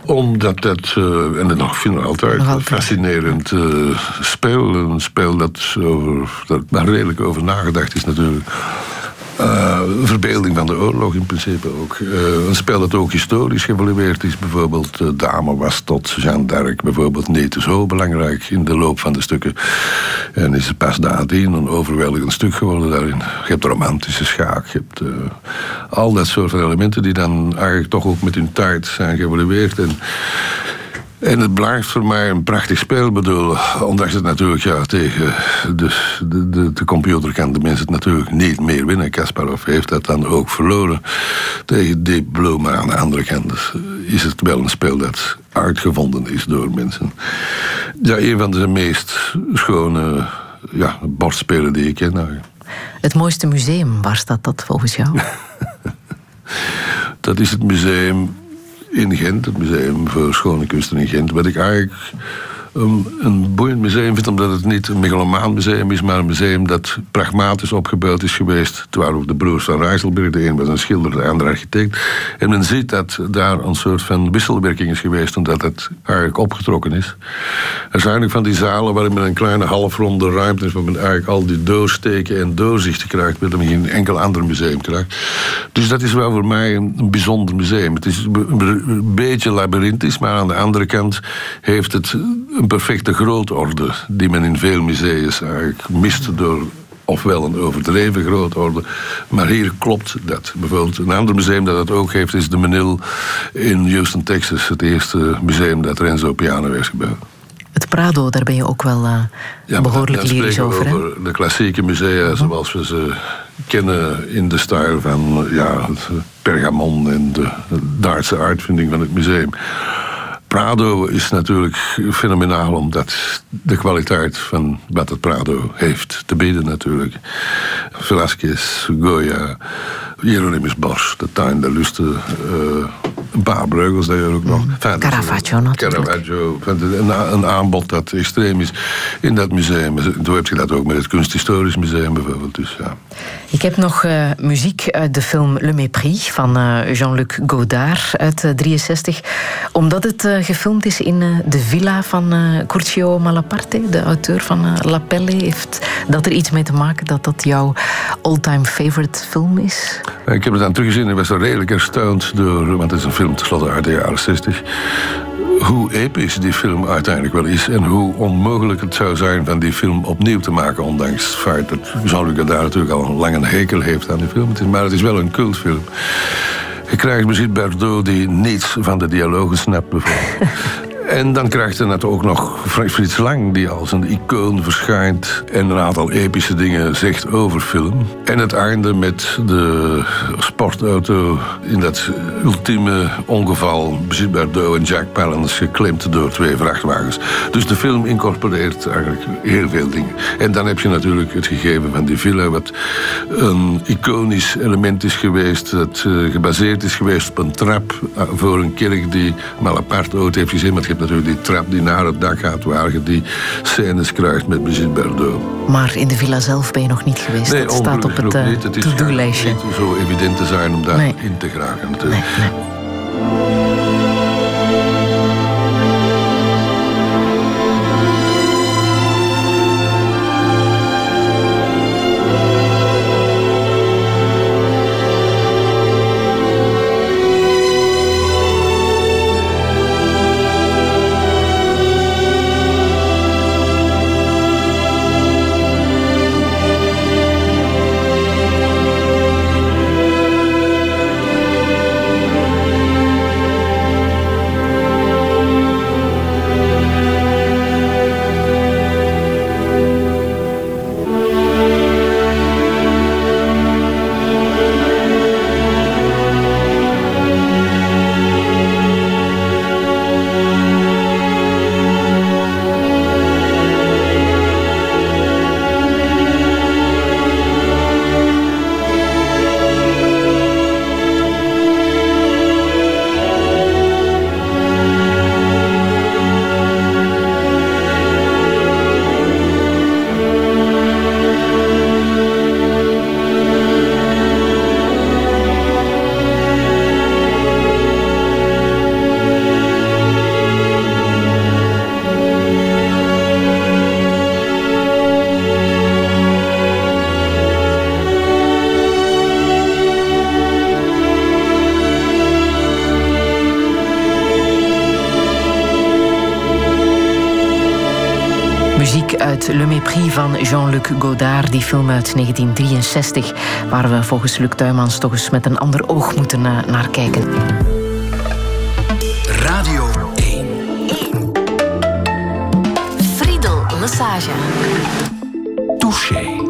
Omdat dat, eh, en dat nog vind ik altijd, Nog een altijd. fascinerend eh, spel. Een spel dat, over, dat daar redelijk over nagedacht is natuurlijk. Uh, verbeelding van de oorlog in principe ook. Uh, een spel dat ook historisch geëvolueerd is. Bijvoorbeeld uh, Dame was tot Jeanne d'Arc bijvoorbeeld niet zo belangrijk in de loop van de stukken. En is het pas nadien een overweldigend stuk geworden daarin. Je hebt romantische schaak, je hebt al dat soort elementen die dan eigenlijk toch ook met hun tijd zijn geëvolueerd. En en het blijft voor mij een prachtig spel. Bedoel, ondanks het natuurlijk ja, tegen de, de, de, de computer kan de mensen het natuurlijk niet meer winnen. Kasparov heeft dat dan ook verloren tegen Deep Blue. Maar aan de andere kant dus, is het wel een spel dat uitgevonden is door mensen. Ja, een van de meest schone ja, bordspelen die ik ken. Het mooiste museum, waar staat dat volgens jou? dat is het museum in Gent, het Museum voor Schone Kunsten in Gent, wat ik eigenlijk um, een boeiend museum vind, omdat het niet een megalomaan museum is, maar een museum dat pragmatisch opgebouwd is geweest. Het waren ook de broers van Rijsselberg, de een was een schilder, de andere architect. En men ziet dat daar een soort van wisselwerking is geweest, omdat het eigenlijk opgetrokken is. Er zijn eigenlijk van die zalen waarin men een kleine halfronde ruimte is, waar men eigenlijk al die doorsteken en doorzichten krijgt, wat men geen enkel ander museum krijgt. Dus dat is wel voor mij een, een bijzonder museum. Het is een beetje labyrinthisch, maar aan de andere kant heeft het een perfecte grootorde die men in veel musea's eigenlijk mist door ofwel een overdreven grootorde. Maar hier klopt dat. Bijvoorbeeld een ander museum dat dat ook heeft is de Menil in Houston, Texas. Het eerste museum dat Renzo Piano heeft gebouwd. Het Prado, daar ben je ook wel uh, ja, behoorlijk lyrisch over. over de klassieke musea mhm. zoals we ze kennen in de stijl van ja, het Pergamon en de Duitse uitvinding van het museum. Prado is natuurlijk fenomenaal omdat de kwaliteit van wat het Prado heeft te bieden natuurlijk. Velasquez, Goya, Hieronymus Bosch, de tuin de Luste, uh, een paar breugels daar ook nog. Mm. Caravaggio natuurlijk. Caravaggio, een, een, aanbod dat extreem is in dat museum. Toen heb je dat ook met het Kunsthistorisch Museum bijvoorbeeld. Dus, ja. Ik heb nog uh, muziek uit de film Le Mépris van uh, Jean-Luc Godard uit 63. Omdat het gefilmd is in de villa van Curcio Malaparte, de auteur van La Pelle. Heeft dat er iets mee te maken dat dat jouw all-time favorite film is? Ik heb het aan teruggezien en was er redelijk erstaunt door, want het is een film tenslotte uit de jaren 60 hoe episch die film uiteindelijk wel is en hoe onmogelijk het zou zijn van die film opnieuw te maken, ondanks het feit dat Jean-Luc daar natuurlijk al een lange hekel heeft aan die film. Maar het is wel een cultfilm. Je krijgt misschien Bardot die niets van de dialogen snapt bijvoorbeeld. En dan krijgt je net ook nog Frits Lang, die als een icoon verschijnt en een aantal epische dingen zegt over film. En het einde met de sportauto in dat ultieme ongeval, Brigitte Bardot en Jack Palance, geklemd door twee vrachtwagens. Dus de film incorporeert eigenlijk heel veel dingen. En dan heb je natuurlijk het gegeven van die villa, wat een iconisch element is geweest, dat uh, gebaseerd is geweest op een trap uh, voor een kerk die Malaparte ooit heeft gezien. Maar natuurlijk die trap die naar het dak gaat, waar je die scènes krijgt met Brigitte Bardot. Maar in de villa zelf ben je nog niet geweest. Nee, dat staat op het uh, to-do-lijstje. Het is niet zo evident te zijn om daar in te geraken. Natuurlijk. Nee, nee. Van Jean-Luc Godard, die film uit 1963, waar we volgens Luc Tuymans toch eens met een ander oog moeten uh, naar kijken. Radio 1. Friedel Massage. Touché.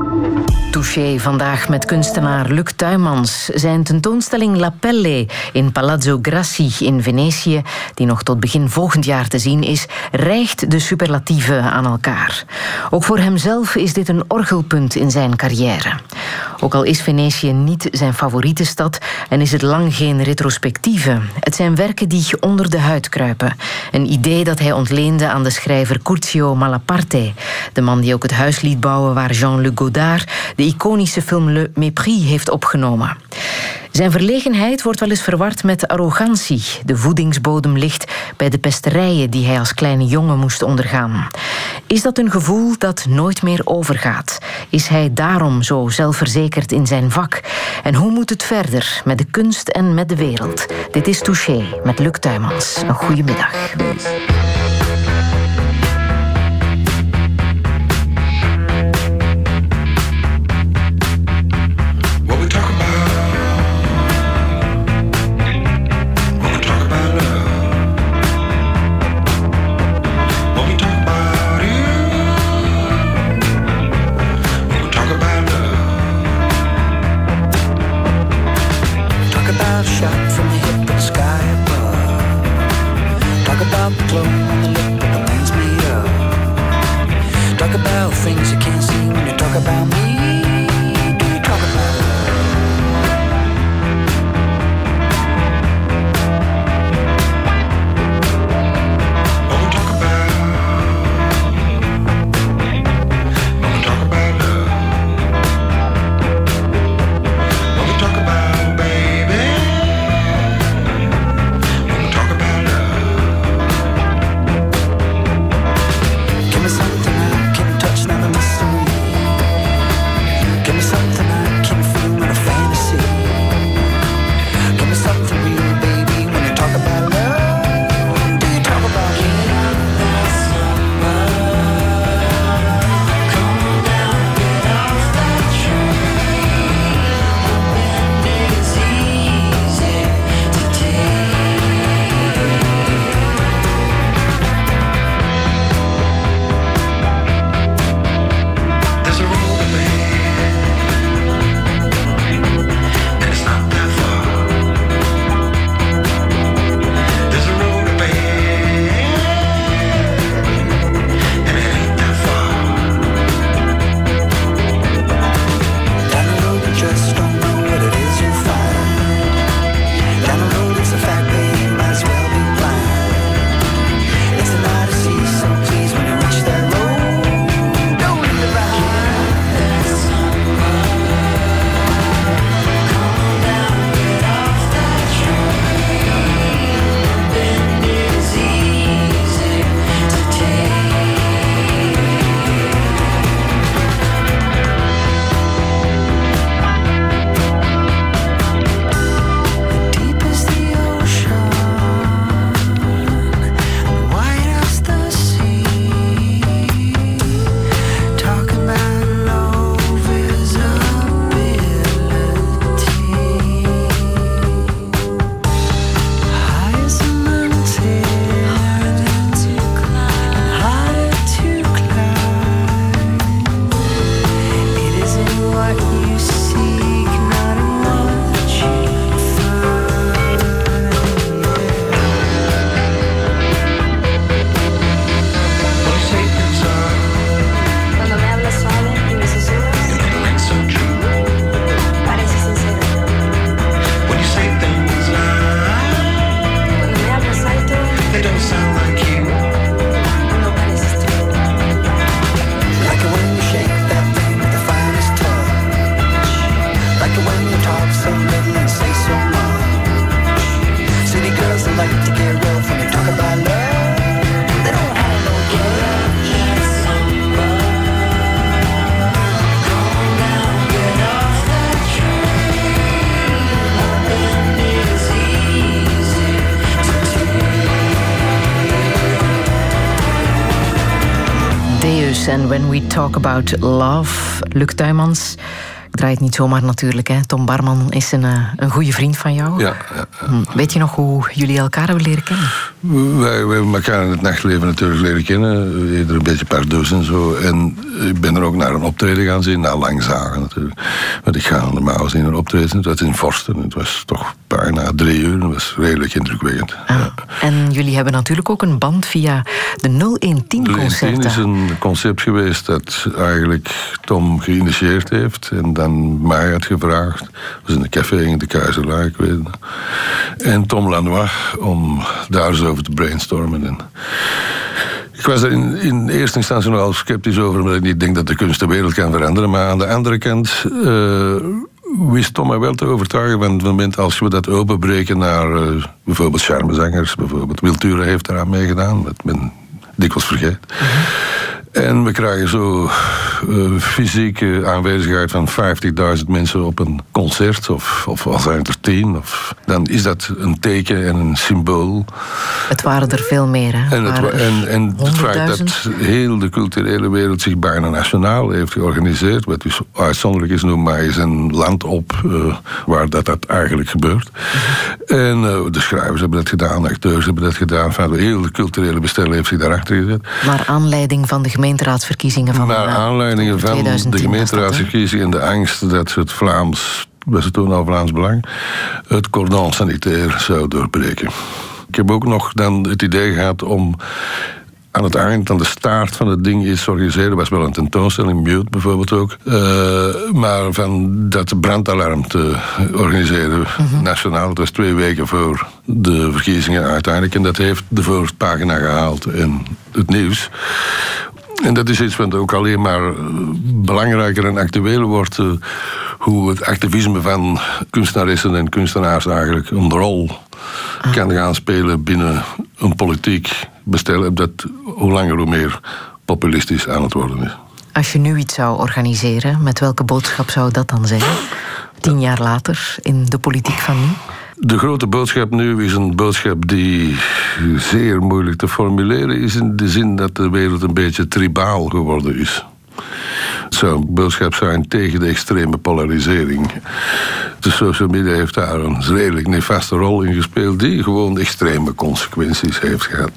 Touché vandaag met kunstenaar Luc Tuymans. Zijn tentoonstelling La Pelle in Palazzo Grassi in Venetië, die nog tot begin volgend jaar te zien is, rijgt de superlatieven aan elkaar. Ook voor hemzelf is dit een orgelpunt in zijn carrière. Ook al is Venetië niet zijn favoriete stad en is het lang geen retrospectieve. Het zijn werken die onder de huid kruipen. Een idee dat hij ontleende aan de schrijver Curzio Malaparte, de man die ook het huis liet bouwen waar Jean-Luc Godard de iconische film Le Mépris heeft opgenomen. Zijn verlegenheid wordt wel eens verward met arrogantie. De voedingsbodem ligt bij de pesterijen die hij als kleine jongen moest ondergaan. Is dat een gevoel dat nooit meer overgaat? Is hij daarom zo zelfverzekerd in zijn vak? En hoe moet het verder met de kunst en met de wereld? Dit is Touché met Luc Tuymans. Een goede middag. En when we talk about love, Luc Tuymans. Ik draai het niet zomaar natuurlijk. Hè. Tom Barman is een, eh, een goede vriend van jou. Ja, ja, Hm, Weet je nog hoe jullie elkaar hebben leren kennen? Wij, wij hebben elkaar in het nachtleven natuurlijk leren kennen. Eerder een beetje pardoes en zo. En ik ben er ook naar een optreden gaan zien. Na lang zagen natuurlijk. Want ik ga normaal zien een optreden. Het was in Vorsten. Het was toch bijna drie uur. Het was redelijk indrukwekkend. Ah, En jullie hebben natuurlijk ook een band via de 0110 De 0110 concerten. is een concept geweest dat eigenlijk Tom geïnitieerd heeft en dan mij had gevraagd. Dat was in een café in de Keizerlaar, ik weet het. nog. En Tom Lanois om daar eens over te brainstormen. En ik was er in, in eerste instantie nogal sceptisch over, omdat ik niet denk dat de kunst de wereld kan veranderen. Maar aan de andere kant eh, wist Tom mij wel te overtuigen van het moment als we dat openbreken naar eh, bijvoorbeeld charmezangers, bijvoorbeeld Wiltura heeft eraan meegedaan, dat men dikwijls vergeet. En we krijgen zo eh, fysieke aanwezigheid van 50.000 mensen op een concert, of, of al zijn het er tien, of, dan is dat een teken en een symbool. Het waren er veel meer, hè? En het, en, en het feit 100.000? dat heel de culturele wereld zich bijna nationaal heeft georganiseerd, wat dus uitzonderlijk is, noem maar eens een land op eh, waar dat, dat eigenlijk gebeurt. En eh, de schrijvers hebben dat gedaan, de acteurs hebben dat gedaan, van heel de culturele bestel heeft zich daarachter gezet. Naar aanleiding van de gemeenteraadsverkiezingen van Naar eh, aanleiding van 2010 de dat, gemeenteraadsverkiezingen en de angst dat het Vlaams, was het toen al Vlaams Belang, het cordon sanitair zou doorbreken. Ik heb ook nog dan het idee gehad om aan het eind, aan de staart van het ding iets te organiseren. was wel een tentoonstelling, Mute bijvoorbeeld ook. Eh, maar van dat brandalarm te organiseren, nationaal. Het was twee weken voor de verkiezingen uiteindelijk. En dat heeft de voorpagina gehaald in het nieuws. En dat is iets wat ook alleen maar eh, belangrijker en actueler wordt. eh, hoe het activisme van kunstenaressen en kunstenaars eigenlijk een rol kan gaan spelen binnen een politiek bestel. Dat hoe langer hoe meer populistisch aan het worden is. Als je nu iets zou organiseren, met welke boodschap zou dat dan zijn? Tien jaar later in de politiek van nu? De grote boodschap nu is een boodschap die zeer moeilijk te formuleren is. In de zin dat de wereld een beetje tribaal geworden is. Het zou een boodschap zijn tegen de extreme polarisering. De social media heeft daar een redelijk nefaste rol in gespeeld, die gewoon extreme consequenties heeft gehad.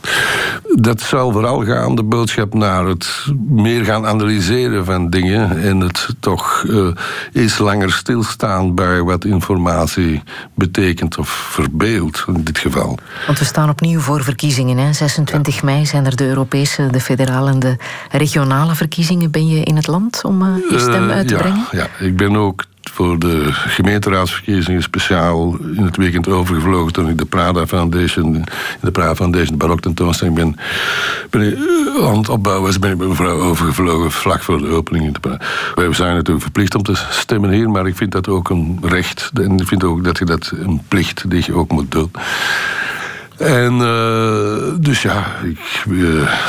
Dat zal vooral gaan, de boodschap, naar het meer gaan analyseren van dingen en het toch eh, eens langer stilstaan bij wat informatie betekent of verbeeldt in dit geval. Want we staan opnieuw voor verkiezingen. Hè? 26 mei zijn er de Europese, de federale en de regionale verkiezingen. Ben je in het land om eh, je stem Eh, uit te ja, brengen? Ja, ik ben ook voor de gemeenteraadsverkiezingen speciaal in het weekend overgevlogen toen ik de Prada Foundation, in de Prada Foundation, barok tentoonstelling ben, ben ik, eh, aan het opbouwen was, ben ik met mevrouw overgevlogen vlak voor de opening. in de Prada. Wij zijn natuurlijk verplicht om te stemmen hier, maar ik vind dat ook een recht en ik vind ook dat je dat een plicht die je ook moet doen. En dus ja, ik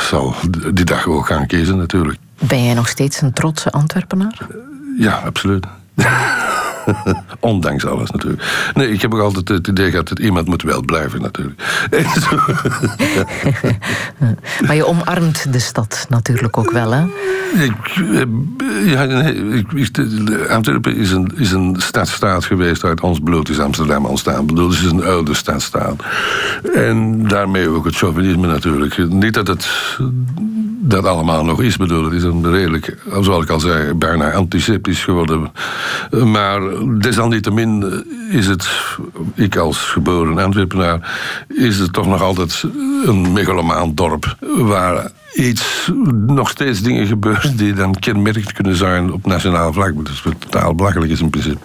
zal die dag ook gaan kiezen natuurlijk. Ben jij nog steeds een trotse Antwerpenaar? Ja, absoluut. Ondanks alles natuurlijk. Nee, ik heb ook altijd het idee gehad dat iemand moet wel blijven natuurlijk. Maar je omarmt de stad natuurlijk ook wel, hè? Ik, eh, ja, nee, ik, Antwerpen is een, is een stadstaat geweest uit ons bloed is Amsterdam ontstaan. Ik bedoel, het is een oude stadstaat. En daarmee ook het chauvinisme natuurlijk. Niet dat het dat allemaal nog is, bedoel, is een redelijk, zoals ik al zei, bijna antiseptisch geworden. Maar desalniettemin is het, ik als geboren Antwerpenaar, is het toch nog altijd een megalomaan dorp waar iets, nog steeds dingen gebeuren die dan kenmerkend kunnen zijn op nationaal vlak. Dat is totaal belachelijk is in principe.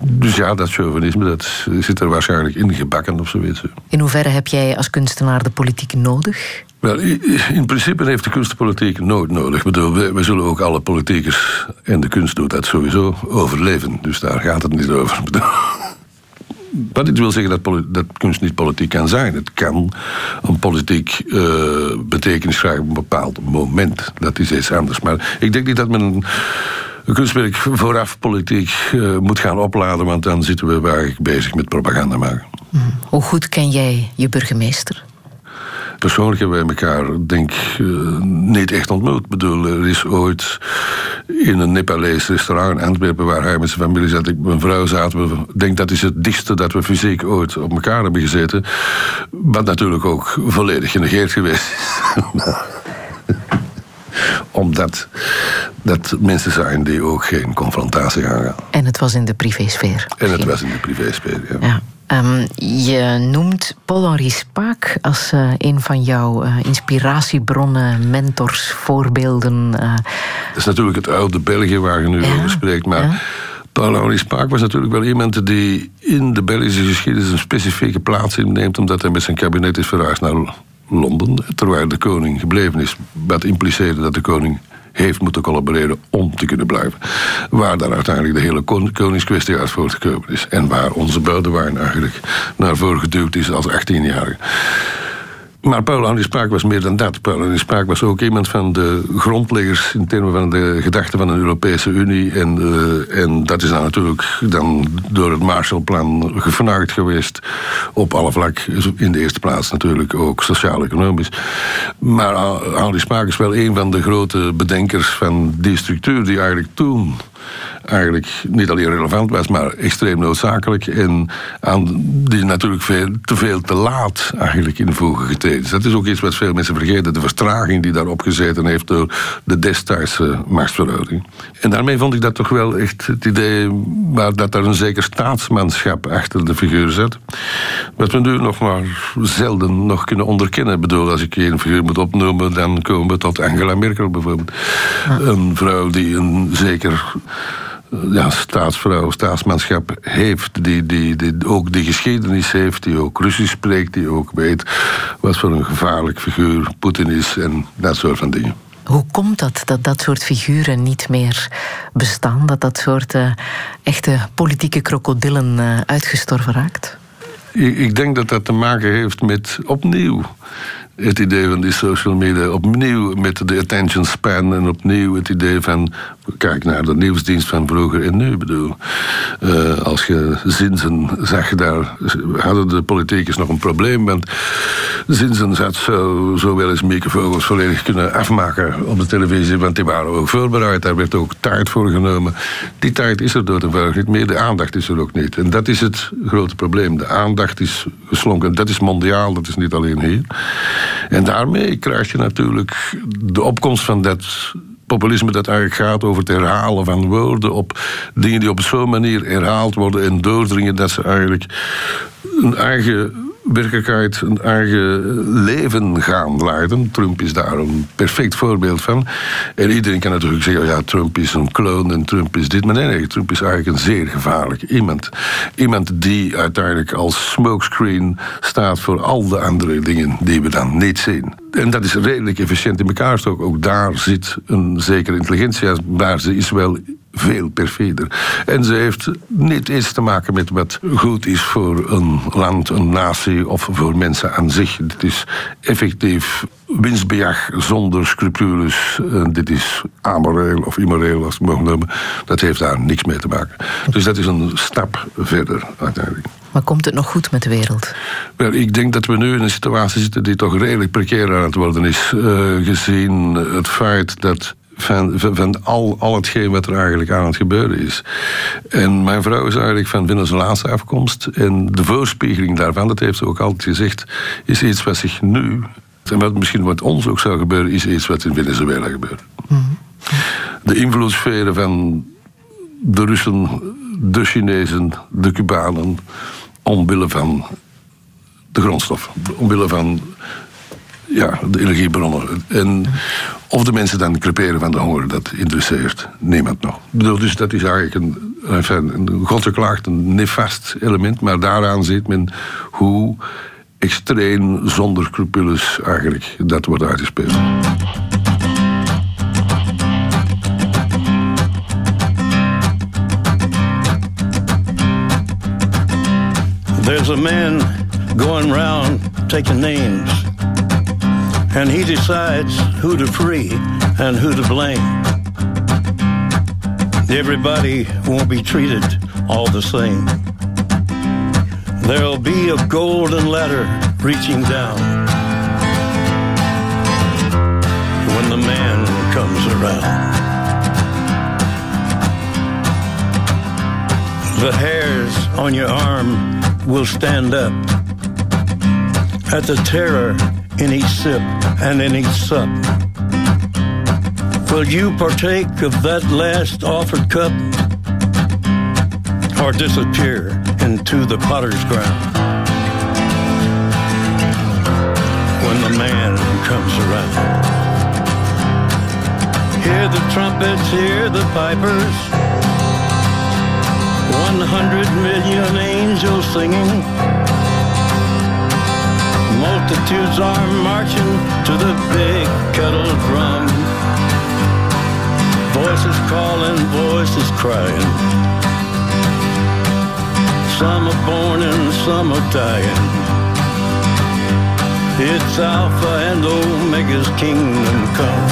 Dus ja, dat chauvinisme, dat zit er waarschijnlijk in gebakken of zoiets. In hoeverre heb jij als kunstenaar de politiek nodig? In principe heeft de kunstpolitiek nooit nodig. Ik bedoel, we, we zullen ook alle politiekers, en de kunst doet dat sowieso, overleven. Dus daar gaat het niet over. Bedoel, Wat ik wil zeggen dat, dat kunst niet politiek kan zijn. Het kan een politiek eh, betekenis krijgen op een bepaald moment. Dat is iets anders. Maar ik denk niet dat men een, een kunstwerk vooraf politiek eh, moet gaan opladen. Want dan zitten we eigenlijk bezig met propaganda maken. Hoe goed ken jij je burgemeester? Persoonlijk hebben wij elkaar, denk ik, niet echt ontmoet. Ik bedoel, er is ooit in een Nepalees restaurant in Antwerpen... waar hij met zijn familie zat, ik mijn vrouw zaten... Ik denk dat is het dichtste dat we fysiek ooit op elkaar hebben gezeten. Wat natuurlijk ook volledig genegeerd geweest is. omdat dat mensen zijn die ook geen confrontatie gaan. En het was in de privésfeer. En het was in de privésfeer, ja. ja. Um, je noemt Paul-Henri Spaak als uh, een van jouw uh, inspiratiebronnen, mentors, voorbeelden. Uh. Dat is natuurlijk het oude België waar je nu ja, over spreekt. Maar ja. Paul-Henri Spaak was natuurlijk wel iemand die in de Belgische geschiedenis een specifieke plaats inneemt, omdat hij met zijn kabinet is verhuisd naar Londen, terwijl de koning gebleven is. Wat impliceerde dat de koning heeft moeten collaboreren om te kunnen blijven. Waar daar uiteindelijk de hele koningskwestie uit voortgekomen is. En waar onze buitenwijn eigenlijk naar voren geduwd is als 18-jarige. Maar Paul Henri Spraak was meer dan dat. Paul Henri Spraak was ook iemand van de grondleggers in termen van de gedachten van een Europese Unie. En, uh, en dat is dan natuurlijk dan door het Marshallplan gevraagd geweest op alle vlak. In de eerste plaats natuurlijk ook sociaal-economisch. Maar Henri Spraak is wel een van de grote bedenkers van die structuur die eigenlijk toen eigenlijk niet alleen relevant was, maar extreem noodzakelijk. En aan, die natuurlijk veel, te veel te laat eigenlijk in de voegen getreden is. Dat is ook iets wat veel mensen vergeten. De vertraging die daarop gezeten heeft door de destijdse machtsverhouding. En daarmee vond ik dat toch wel echt het idee waar dat er een zeker staatsmanschap achter de figuur zit. Wat we nu nog maar zelden nog kunnen onderkennen. Ik bedoel, als ik één figuur moet opnoemen, dan komen we tot Angela Merkel bijvoorbeeld. Een vrouw die een zeker ja, staatsvrouw, staatsmanschap heeft, die, die, die ook die geschiedenis heeft, die ook Russisch spreekt, die ook weet wat voor een gevaarlijk figuur Poetin is en dat soort van dingen. Hoe komt dat, dat dat soort figuren niet meer bestaan? Dat dat soort uh, echte politieke krokodillen uh, uitgestorven raakt? Ik, ik denk dat dat te maken heeft met opnieuw het idee van die social media opnieuw met de attention span en opnieuw het idee van kijk naar de nieuwsdienst van vroeger en nu bedoel. Uh, als je Zinzen zag daar, hadden de politiekers nog een probleem, want Zinzen zat zo, zo wel eens microfoons volledig kunnen afmaken op de televisie, want die waren ook voorbereid, daar werd ook tijd voor genomen. Die tijd is er door de niet meer, de aandacht is er ook niet. En dat is het grote probleem. De aandacht is geslonken. Dat is mondiaal, dat is niet alleen hier. En daarmee krijg je natuurlijk de opkomst van dat populisme dat eigenlijk gaat over het herhalen van woorden op dingen die op zo'n manier herhaald worden en doordringen dat ze eigenlijk een eigen werkelijkheid een eigen leven gaan leiden. Trump is daar een perfect voorbeeld van. En iedereen kan natuurlijk zeggen, ja, Trump is een kloon en Trump is dit. Maar nee, nee, Trump is eigenlijk een zeer gevaarlijk iemand. Iemand die uiteindelijk als smokescreen staat voor al de andere dingen die we dan niet zien. En dat is redelijk efficiënt in elkaar Ook, ook daar zit een zekere intelligentie, maar ze is wel veel perfider. En ze heeft niet iets te maken met wat goed is voor een land, een natie of voor mensen aan zich. Het is effectief winstbejag zonder scrupules. En dit is amoreel of immoreel, als we mogen noemen. Dat heeft daar niks mee te maken. Dus dat is een stap verder uiteindelijk. Maar komt het nog goed met de wereld? Wel, ik denk dat we nu in een situatie zitten die toch redelijk precair aan het worden is. Uh, gezien het feit dat van, van, al, al hetgeen wat er eigenlijk aan het gebeuren is. En mijn vrouw is eigenlijk van Venezolaanse afkomst. En de voorspiegeling daarvan, dat heeft ze ook altijd gezegd, is iets wat zich nu, en wat misschien wat ons ook zou gebeuren, is iets wat in Venezuela gebeurt. De invloedssferen van de Russen, de Chinezen, de Cubanen, omwille van de grondstoffen, omwille van ja, de energiebronnen. En of de mensen dan creperen van de honger, dat interesseert niemand nog. Dus dat is eigenlijk een, een, een godverklaagd, een nefast element. Maar daaraan ziet men hoe extreem zonder scrupules eigenlijk dat wordt uitgespeeld. There's a man going round taking names. and he decides who to free and who to blame. Everybody won't be treated all the same. There'll be a golden ladder reaching down when the man comes around. The hairs on your arm will stand up at the terror each sip and each sup. Will you partake of that last offered cup or disappear into the potter's ground when the man comes around? Hear the trumpets, hear the pipers, 100 million angels singing. Multitudes are marching to the big kettle drum. Voices calling, voices crying. Some are born and some are dying. It's Alpha and Omega's kingdom come.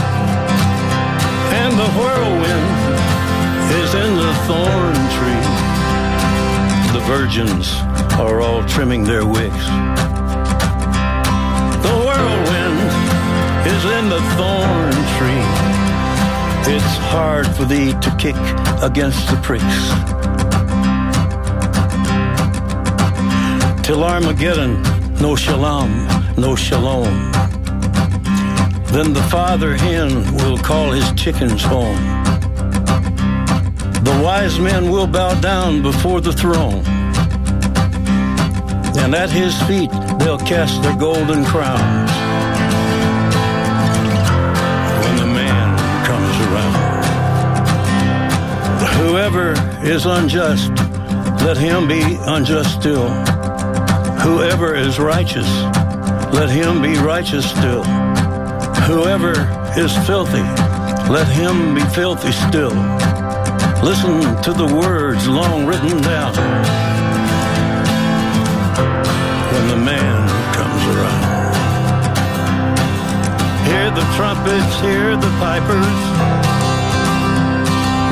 And the whirlwind is in the thorn tree. The virgins are all trimming their wicks. Whirlwind is in the thorn tree. It's hard for thee to kick against the pricks. Till Armageddon, no shalom, no shalom. Then the father hen will call his chickens home. The wise men will bow down before the throne. And at his feet they'll cast their golden crowns. Whoever is unjust, let him be unjust still. Whoever is righteous, let him be righteous still. Whoever is filthy, let him be filthy still. Listen to the words long written down when the man comes around. Hear the trumpets, hear the pipers.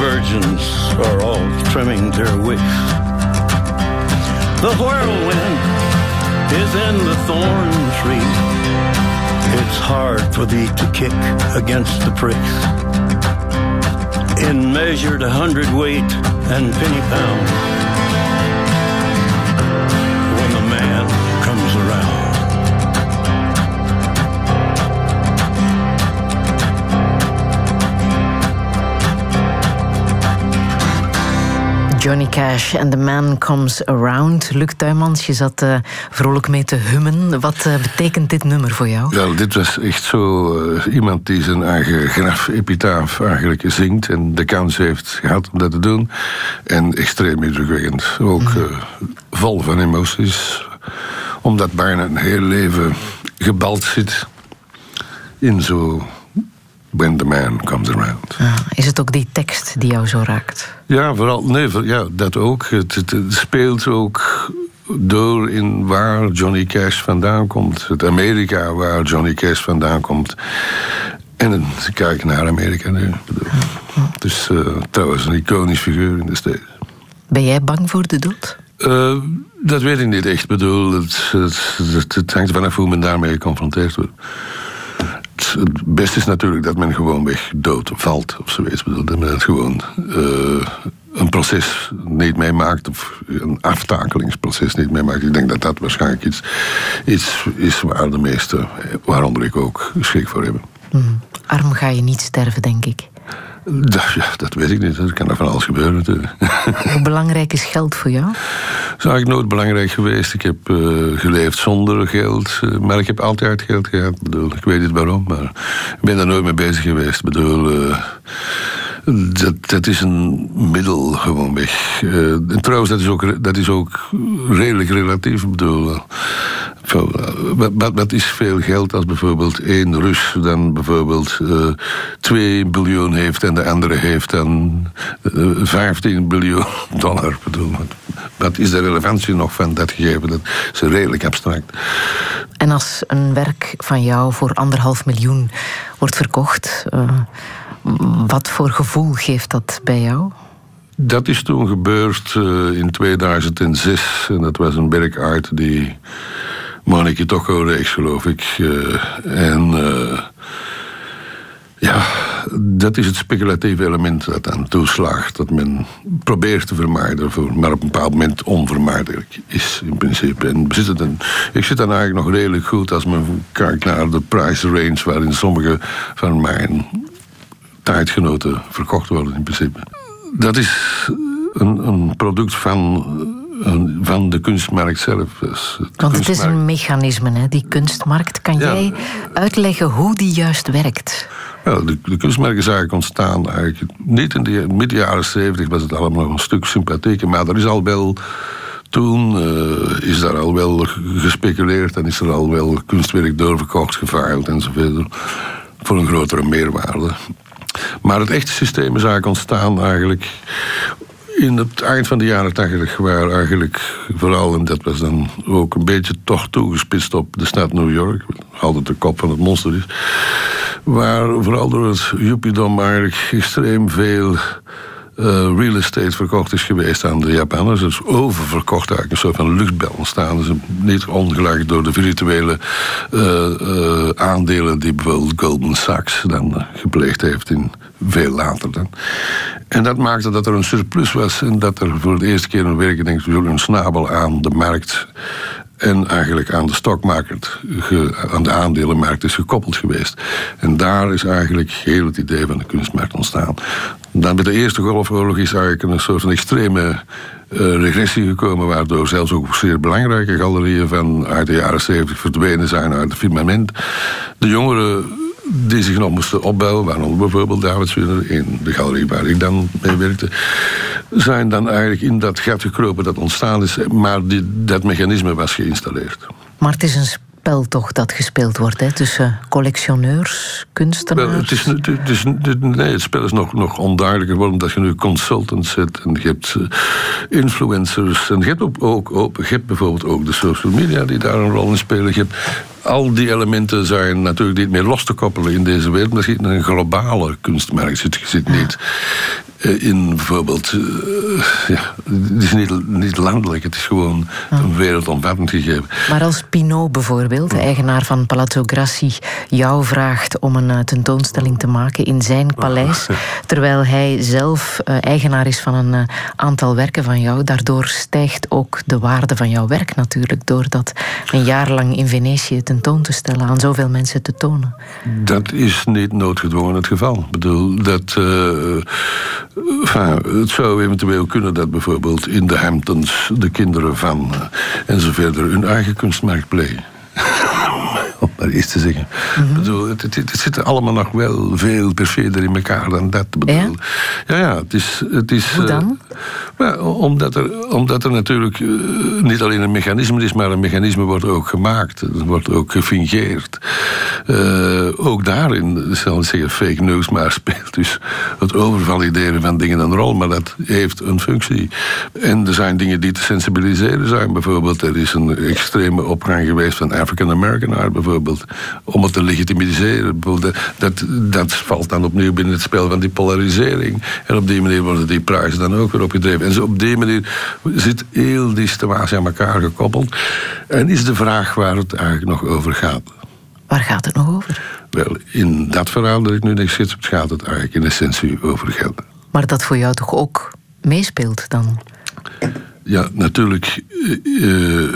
Virgins are all trimming their wicks. The whirlwind is in the thorn tree. It's hard for thee to kick against the pricks. In measured hundredweight and penny pound. Johnny Cash and the Man Comes Around. Luc Tuymans, je zat uh, vrolijk mee te hummen. Wat uh, betekent dit nummer voor jou? Wel, dit was echt zo uh, iemand die zijn eigen graf-epitaaf eigenlijk zingt... en de kans heeft gehad om dat te doen. En extreem indrukwekkend. Ook mm. vol van emoties. Omdat bijna een heel leven gebald zit in zo When the Man Comes Around. Ah, is het ook die tekst die jou zo raakt? Ja, vooral, nee, ja, dat ook. Het, het, het, speelt ook door in waar Johnny Cash vandaan komt. Het Amerika waar Johnny Cash vandaan komt. En dan kijk naar Amerika nu. Het is uh, trouwens een iconisch figuur in de steden. Ben jij bang voor de dood? Uh, dat weet ik niet echt. Ik bedoel, het, het, het hangt vanaf hoe men daarmee geconfronteerd wordt het beste is natuurlijk dat men gewoon weg dood valt of zoiets. Dat men het gewoon uh, een proces niet meemaakt of een aftakelingsproces niet meemaakt. Ik denk dat dat waarschijnlijk iets, iets is waar de meesten, waaronder ik ook, schrik voor hebben. Mm. Arm ga je niet sterven, denk ik. Dat, ja, dat weet ik niet. Er kan er van alles gebeuren natuurlijk. Hoe belangrijk is geld voor jou? Dat is eigenlijk nooit belangrijk geweest. Ik heb uh, geleefd zonder geld. Uh, maar ik heb altijd geld gehad. Ik, bedoel, ik weet niet waarom, maar ik ben daar nooit mee bezig geweest. Ik bedoel... Uh, dat, dat is een middel gewoon weg. Uh, en trouwens, dat is, ook, dat is ook redelijk relatief. Ik bedoel, Veel, eh, wat, is veel geld als bijvoorbeeld één Rus dan bijvoorbeeld eh 2 biljoen heeft en de andere heeft dan eh, 15 biljoen dollar? Bedoel, wat, is de relevantie nog van dat gegeven? Dat is redelijk abstract. En als een werk van jou voor anderhalf miljoen wordt verkocht, eh, wat voor gevoel geeft dat bij jou? Dat is toen gebeurd eh, in 2006. En dat was een werkart die Monique Tocco reeks, geloof ik. Eh, en eh, ja, dat is het speculatieve element dat aan toeslaagt. Dat men probeert te vermijden, maar op een bepaald moment onvermijdelijk is in principe. En dan, ik zit dan eigenlijk nog redelijk goed als men kijkt naar de price range... waarin sommige van mijn tijdgenoten verkocht worden in principe. Dat is een, een product van, een- van de kunstmarkt zelf. Dus Want het is een mechanisme, hè, die kunstmarkt. Kan Ja. jij uitleggen hoe die juist werkt? Ja, de, de kunstmarkt is eigenlijk ontstaan. Eigenlijk, niet in de midden jaren 70 was het allemaal nog een stuk sympathieker. Maar er is al wel. Toen eh, is daar al wel gespeculeerd en is er al wel kunstwerk doorverkocht, geveild enzovoort. Voor een grotere meerwaarde. Maar het echte systeem is eigenlijk ontstaan eigenlijk in het eind van de jaren 80, waar eigenlijk vooral, en dat was dan ook een beetje toch toegespitst op de stad New York, altijd de kop van het monster is, waar vooral door het Jupidom eigenlijk extreem veel eh, real estate verkocht is geweest aan de Japanners. Dus oververkocht eigenlijk, een soort van luchtbel ontstaan. Dus niet ongelijk door de virtuele eh, eh, aandelen die bijvoorbeeld Goldman Sachs dan gepleegd heeft in veel later dan. En dat maakte dat er een surplus was en dat er voor de eerste keer een werk, denk ik, een snabel aan de markt en eigenlijk aan de stockmarket, ge- aan de aandelenmarkt is gekoppeld geweest. En daar is eigenlijk heel het idee van de kunstmarkt ontstaan. Dan bij de Eerste Golfoorlog is eigenlijk een soort van extreme eh, regressie gekomen, waardoor zelfs ook zeer belangrijke galerieën van uit de jaren 70 verdwenen zijn uit het firmament. De jongeren die zich nog moesten opbouwen, waaronder bijvoorbeeld David Swinner in de galerie waar ik dan mee werkte, zijn dan eigenlijk in dat gat gekropen dat ontstaan is, maar die, dat mechanisme was geïnstalleerd. Maar het is een spel toch dat gespeeld wordt hè, tussen collectioneurs, kunstenaars. Wel, het, is, het, is, nee, het spel is nog, nog onduidelijker geworden omdat je nu consultants hebt en je hebt eh, influencers en je hebt, ook, ook, ook- je hebt bijvoorbeeld ook de social media die daar een rol in spelen. Je hebt, al die elementen zijn natuurlijk niet meer los te koppelen in deze wereld, maar je zit in een globale kunstmarkt. Je zit, niet in bijvoorbeeld, eh, ja, het is niet, niet landelijk, het is gewoon een wereldomvattend gegeven. Maar als Pinot bijvoorbeeld, de eigenaar van Palazzo Grassi, jou vraagt om een eh, tentoonstelling te maken in zijn paleis, terwijl hij zelf eh, eigenaar is van een eh, aantal werken van jou, daardoor stijgt ook de waarde van jouw werk natuurlijk, door dat een jaar lang in Venetië tentoon te stellen, aan zoveel mensen te tonen. Dat is niet noodgedwongen het geval. Ik bedoel, dat, eh, enfin, het zou eventueel kunnen dat bijvoorbeeld in de Hamptons de kinderen van eh, enzovoort hun eigen kunstmarkt plegen. Om maar iets te zeggen. Bedoel, het, het, het zit allemaal nog wel veel perfider in elkaar dan dat. Bedoel, ja? ja, het is... Het is Hoe eh, dan? wel, omdat, er, omdat er natuurlijk eh, niet alleen een mechanisme is, maar een mechanisme wordt ook gemaakt. Het wordt ook gefingeerd. Eh, ook daarin, zal ik zeggen, fake news, maar speelt dus het overvalideren van dingen een rol. Maar dat heeft een functie. En er zijn dingen die te sensibiliseren zijn. Bijvoorbeeld, er is een extreme opgang geweest van African American art, bijvoorbeeld. Om het te legitimeren. Bijvoorbeeld, Dat, dat valt dan opnieuw binnen het spel van die polarisering. En op die manier worden die prijzen dan ook weer opgedreven. En zo op die manier zit heel die situatie aan elkaar gekoppeld. En is de vraag waar het eigenlijk nog over gaat. Waar gaat het nog over? Wel, in dat verhaal dat ik nu net schets, gaat het eigenlijk in essentie over geld. Maar dat voor jou toch ook meespeelt dan? Ja, natuurlijk eh, eh,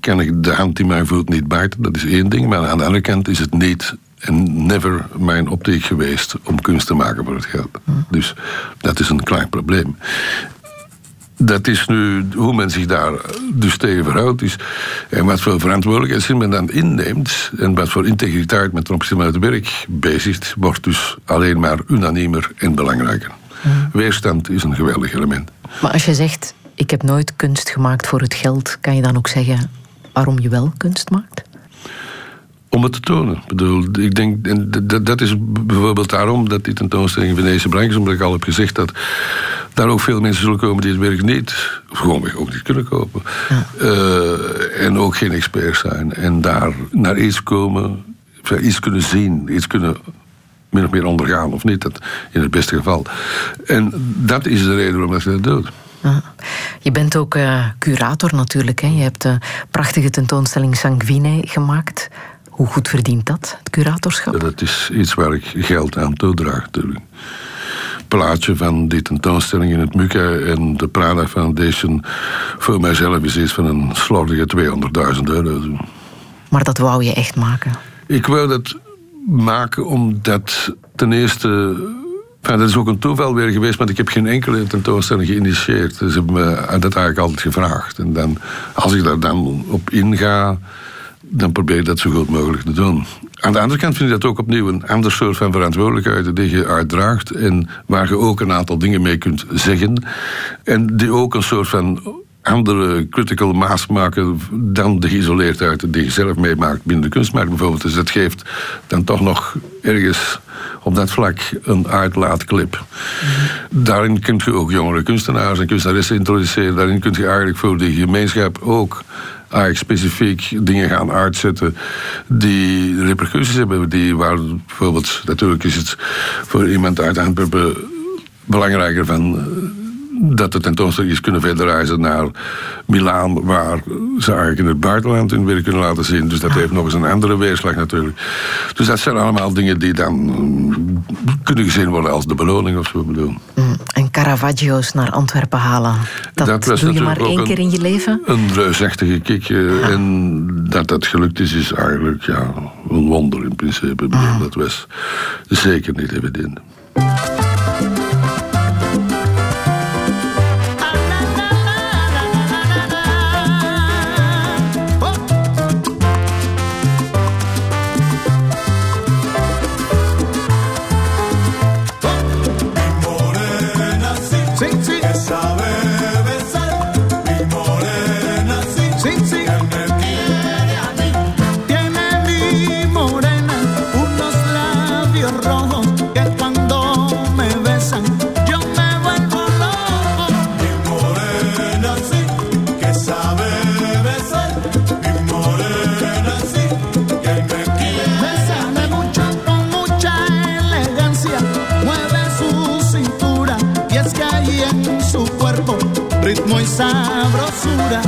kan ik de hand die mij voelt niet bijten. Dat is één ding. Maar aan de andere kant is het niet en never mijn optiek geweest om kunst te maken voor het geld. Dus dat is een klein probleem. Dat is nu hoe men zich daar dus tegen verhoudt. Is, en wat voor verantwoordelijkheid men dan inneemt. En wat voor integriteit men ten opzichte van het werk bezigt. Wordt dus alleen maar unaniemer en belangrijker. Weerstand is een geweldig element. Maar als je zegt, ik heb nooit kunst gemaakt voor het geld, kan je dan ook zeggen, waarom je wel kunst maakt? Om het te tonen. Ik bedoel, ik denk, en dat, dat is bijvoorbeeld daarom dat die tentoonstelling in Venetië brengt, omdat ik al heb gezegd dat daar ook veel mensen zullen komen die het werk niet, of gewoon ook niet kunnen kopen. Uh, en ook geen experts zijn. En daar naar iets komen, iets kunnen zien, iets kunnen min of meer ondergaan, of niet, dat in het beste geval. En dat is de reden waarom je dat doet. Je bent ook uh, curator natuurlijk. Hè? Je hebt de prachtige tentoonstelling Sanguine gemaakt. Hoe goed verdient dat, het curatorschap? Ja, dat is iets waar ik geld aan toedraag natuurlijk. Plaatje van die tentoonstelling in het MUCA en de Prada Foundation voor mijzelf is iets van een slordige 200.000 euro. Maar dat wou je echt maken? Ik wou dat maken omdat ten eerste dat is ook een toeval weer geweest, want ik heb geen enkele tentoonstelling geïnitieerd. Dus hebben me dat eigenlijk altijd gevraagd. En dan, als ik daar dan op inga, dan probeer ik dat zo goed mogelijk te doen. Aan de andere kant vind ik dat ook opnieuw een ander soort van verantwoordelijkheid die je uitdraagt en waar je ook een aantal dingen mee kunt zeggen. En die ook een soort van andere critical mass maken dan de geïsoleerdheid die je zelf meemaakt binnen de kunstmarkt bijvoorbeeld. Dus dat geeft dan toch nog ergens op dat vlak een uitlaatclip. Daarin kun je ook jongere kunstenaars en kunstenaressen introduceren. Daarin kun je eigenlijk voor de gemeenschap ook eigenlijk specifiek dingen gaan uitzetten die repercussies hebben. Die waar bijvoorbeeld, natuurlijk is het voor iemand uit Antwerpen belangrijker van dat de tentoonstelling is kunnen verder reizen naar Milaan, waar ze eigenlijk in het buitenland hun werk kunnen laten zien. Dus dat heeft nog eens een andere weerslag natuurlijk. Dus dat zijn allemaal dingen die dan kunnen gezien worden als de beloning of zo bedoel. Mm, en Caravaggio's naar Antwerpen halen, dat, dat doe je maar één keer in je leven? Een reusachtige kick. En dat dat gelukt is, is eigenlijk ja, een wonder in principe. Mm. Dat was zeker niet evident. Uit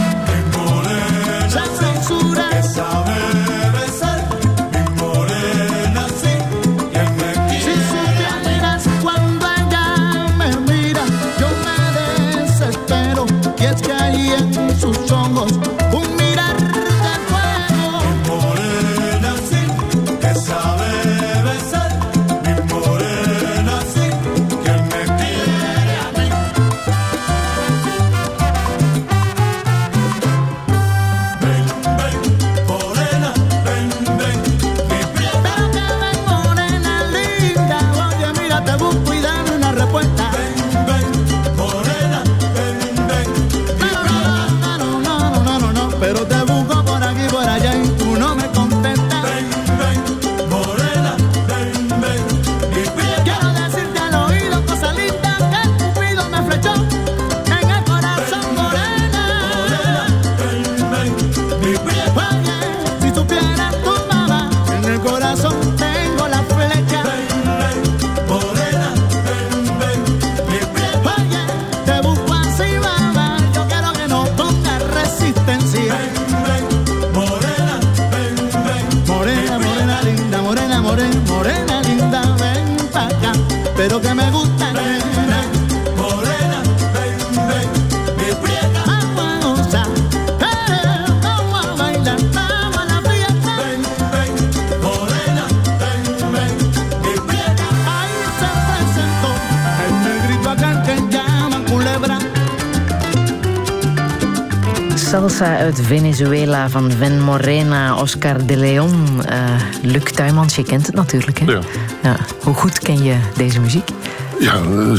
Venezuela van Ven Morena, Oscar de Leon. Uh, Luc Tuymans, je kent het natuurlijk, hè? Ja. ja. Hoe goed ken je deze muziek? Ja, eh,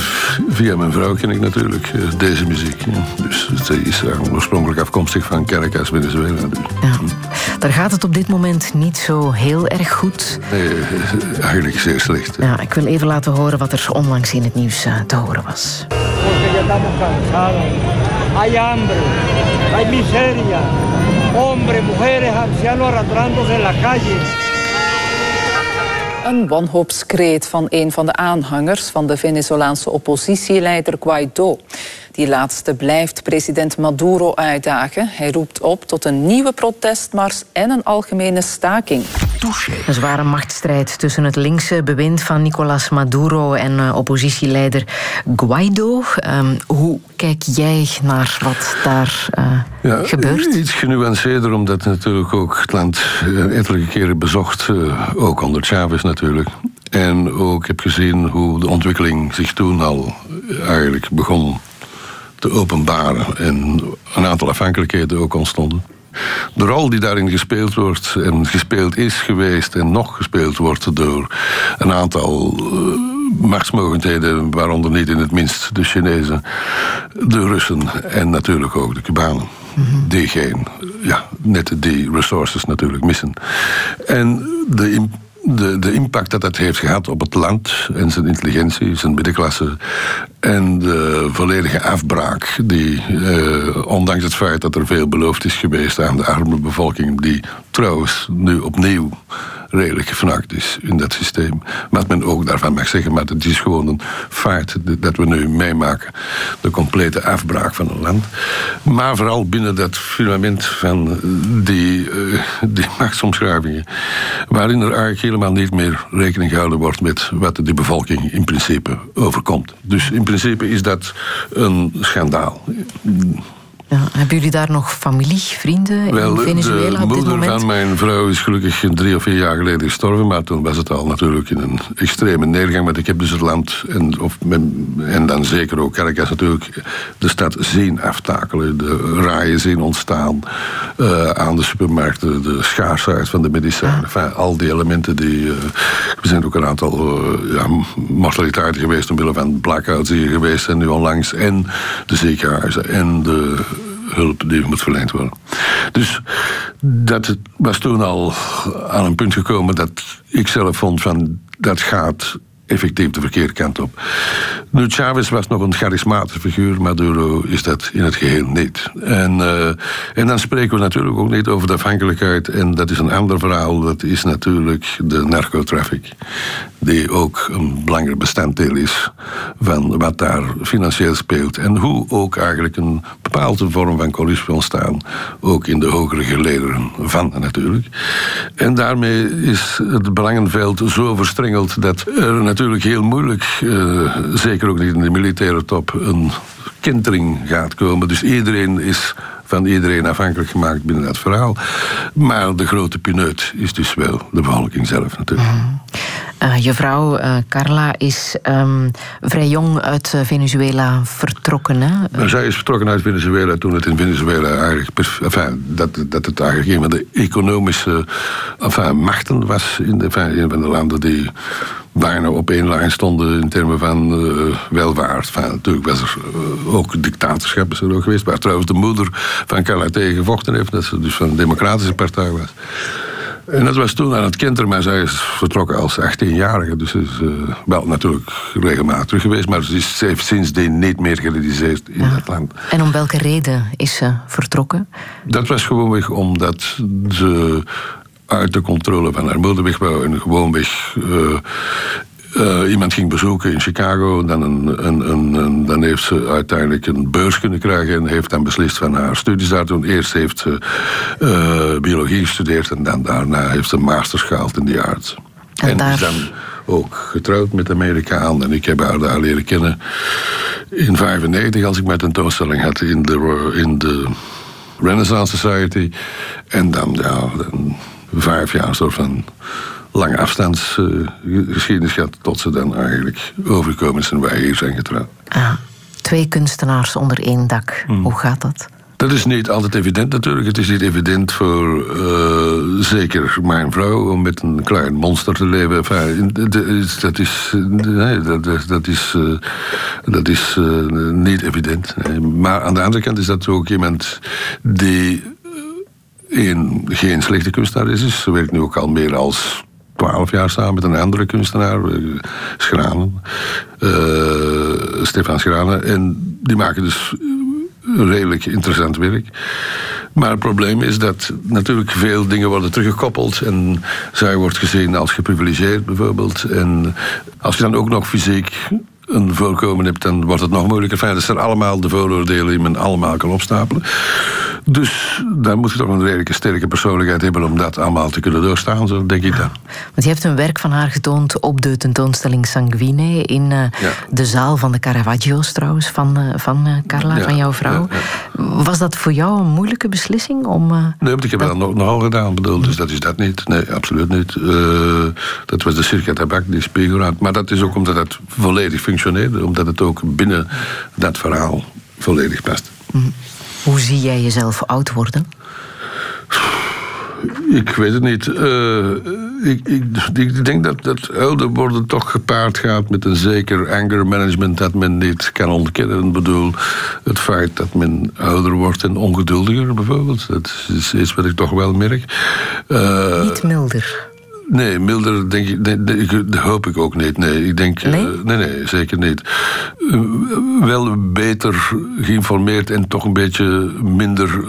via mijn vrouw ken ik natuurlijk eh, deze muziek. ja. Dus het is eh, oorspronkelijk afkomstig van Caracas, Venezuela. Dus. Ja. Daar gaat het op dit moment niet zo heel erg goed. Nee, eh, eigenlijk zeer slecht. Ja, ik wil even laten horen wat er onlangs in het nieuws eh, te horen was. Hay hambre, hay miseria, hombres, mujeres, ancianos arrastrándose en la calle. Een wanhoopskreet van een van de aanhangers van de Venezolaanse oppositieleider Guaido. Die laatste blijft president Maduro uitdagen. Hij roept op tot een nieuwe protestmars en een algemene staking. Een zware machtsstrijd tussen het linkse bewind van Nicolás Maduro en eh, oppositieleider Guaido. Ehm, hoe kijk jij naar wat daar eh, Ja, gebeurt? Iets genuanceerder, omdat natuurlijk ook het land eh, ettelijke keren bezocht, eh, ook onder Chavez natuurlijk. En ook heb gezien hoe de ontwikkeling zich toen al eh, eigenlijk begon te openbaren en een aantal afhankelijkheden ook ontstonden. De rol die daarin gespeeld wordt en gespeeld is geweest en nog gespeeld wordt door een aantal eh, machtsmogendheden, waaronder niet in het minst de Chinezen, de Russen en natuurlijk ook de Cubanen. Die geen, ja, net die resources natuurlijk missen. En de, de, de impact dat dat heeft gehad op het land en zijn intelligentie, zijn middenklasse en de volledige afbraak die, eh, ondanks het feit dat er veel beloofd is geweest aan de arme bevolking, die trouwens nu opnieuw redelijk gefnakt is in dat systeem. Wat men ook daarvan mag zeggen, maar het is gewoon een feit dat we nu meemaken. De complete afbraak van een land. Maar vooral binnen dat fundament van die, die machtsomschrijvingen. Waarin er eigenlijk helemaal niet meer rekening gehouden wordt met wat de bevolking in principe overkomt. Dus in principe is dat een schandaal. Ja, hebben jullie daar nog familie, vrienden Wel, in Venezuela de op dit moeder van mijn vrouw is gelukkig drie of vier jaar geleden gestorven. Maar toen was het al natuurlijk in een extreme neergang. Maar ik heb dus het land en, of en dan zeker ook Caracas natuurlijk de stad zien aftakelen. De raaien zien ontstaan eh, aan de supermarkten. De schaarsheid van de medicijnen. Enfin, al die elementen die... eh, er zijn ook een aantal eh, ja, mortaliteiten geweest omwille van blackouts hier geweest. En nu onlangs. En de ziekenhuizen en de hulp die moet verleend worden. Dus dat was toen al aan een punt gekomen dat ik zelf vond van dat gaat effectief de verkeerde kant op. Nu, Chavez was nog een charismatische figuur, Maduro is dat in het geheel niet. En, eh, en dan spreken we natuurlijk ook niet over de afhankelijkheid, en dat is een ander verhaal, dat is natuurlijk de narcotraffic, die ook een belangrijk bestanddeel is van wat daar financieel speelt. En hoe ook eigenlijk een bepaalde vorm van corruptie ontstaan, ook in de hogere gelederen van natuurlijk. En daarmee is het belangenveld zo verstrengeld dat er natuurlijk heel moeilijk, eh, zeker ook niet in de militaire top, een kentering gaat komen. Dus iedereen is van iedereen afhankelijk gemaakt binnen dat verhaal. Maar de grote pineut is dus wel de bevolking zelf natuurlijk. Eh, je vrouw eh, Carla is ehm, vrij jong uit Venezuela vertrokken. Hè? Maar zij is vertrokken uit Venezuela toen het in Venezuela eigenlijk... Enfin, dat, dat het eigenlijk een van de economische enfin, machten was... in, de, enfin, een van de landen die bijna op één lijn stonden... in termen van eh, welvaart. Enfin, natuurlijk was er eh, ook dictatorschap is er ook geweest... waar trouwens de moeder van Carla tegen gevochten heeft... dat ze dus van de democratische partij was. En dat was toen aan het maar zij is vertrokken als 18-jarige. Dus ze is eh, wel natuurlijk regelmatig terug geweest, maar ze, is, ze heeft sindsdien niet meer gerealiseerd in dat land. En om welke reden is ze vertrokken? Dat was gewoonweg omdat ze uit de controle van haar moeder weg wou en gewoonweg eh, eh, iemand ging bezoeken in Chicago. Dan, een, een, een, dan heeft ze uiteindelijk een beurs kunnen krijgen en heeft dan beslist van haar studies daar doen. Eerst heeft ze eh, biologie gestudeerd en dan daarna heeft ze een masters gehaald in die arts. En En, daar- is dan ook getrouwd met een Amerikaan. En ik heb haar daar leren kennen in 95 als ik mijn tentoonstelling had in de, in de Renaissance Society. En dan, ja, dan vijf jaar soort van lange afstandsgeschiedenis gehad... tot ze dan eigenlijk overgekomen en wij hier zijn getrouwd. Ah, twee kunstenaars onder één dak. Hmm. Hoe gaat dat? Dat is niet altijd evident natuurlijk. Het is niet evident voor uh, zeker mijn vrouw om met een klein monster te leven. Enfin, dat is, nee, dat, dat is, uh, dat is uh, niet evident. Maar aan de andere kant is dat ook iemand die een, geen slechte kunstenaar is. Ze werkt nu ook al meer als twaalf jaar samen met een andere kunstenaar, Schranen, Stefan Schranen. En die maken dus redelijk interessant werk. Maar het probleem is dat natuurlijk veel dingen worden teruggekoppeld. En zij wordt gezien als geprivilegeerd bijvoorbeeld. En als je dan ook nog fysiek een voorkomen hebt, dan wordt het nog moeilijker. Fijn, dat zijn allemaal de vooroordelen die men allemaal kan opstapelen. Dus dan moet je toch een redelijke sterke persoonlijkheid hebben om dat allemaal te kunnen doorstaan, zo denk ik dan. Want je hebt een werk van haar getoond op de tentoonstelling Sanguine in uh, de zaal van de Caravaggio's trouwens, van, uh, van uh, Carla, ja, van jouw vrouw. Ja, Was dat voor jou een moeilijke beslissing? Om, nee, want ik heb dat, dat nog, nogal gedaan, bedoel, dus dat is dat niet. Nee, absoluut niet. dat was de Circa Tabak, die spiegel Maar dat is ook omdat het volledig functioneerde, omdat het ook binnen dat verhaal volledig past. Mm. Hoe zie jij jezelf oud worden? Ik weet het niet. Uh, ik, ik, ik, denk dat, dat ouder worden toch gepaard gaat met een zeker anger management dat men niet kan ontkennen. Ik bedoel, het feit dat men ouder wordt en ongeduldiger bijvoorbeeld. Dat is iets wat ik toch wel merk. Uh, niet milder. Nee, milder denk ik, nee, hoop ik ook niet. Nee, ik denk, nee? Uh, nee, nee, zeker niet. Uh, wel beter geïnformeerd en toch een beetje minder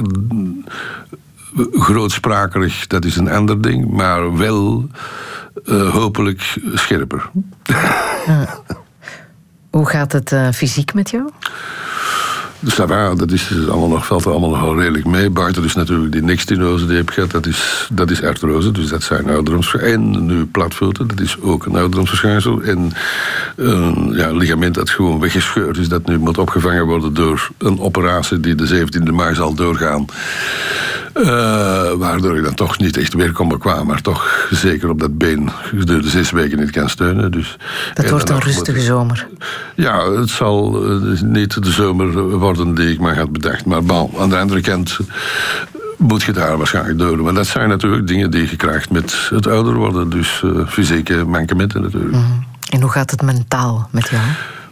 grootsprakerig, dat is een ander ding, maar wel uh, hopelijk scherper. Hoe gaat het fysiek met jou? Dus dat, dat is dus allemaal nog, valt er allemaal nog redelijk mee. Buiten dus natuurlijk die nixtinose die ik heb gehad, dat is, dat is artrose. Dus dat zijn ouderdomsverschijnselen. En nu platvoeten, dat is ook een ouderdomsverschijnsel. En een ja, ligament dat gewoon weggescheurd is, dat nu moet opgevangen worden door een operatie die de 17e mei zal doorgaan. Uh, waardoor ik dan toch niet echt weer kom bekwaam, maar toch zeker op dat been gedurende zes weken niet kan steunen. Dus, dat wordt een rustige zomer. Ja, het zal uh, niet de zomer worden die ik maar had bedacht. Maar bal, aan de andere kant moet je daar waarschijnlijk door. Maar dat zijn natuurlijk dingen die je krijgt met het ouder worden. Dus uh, fysieke mankementen natuurlijk. Mm -hmm. En hoe gaat het mentaal met jou?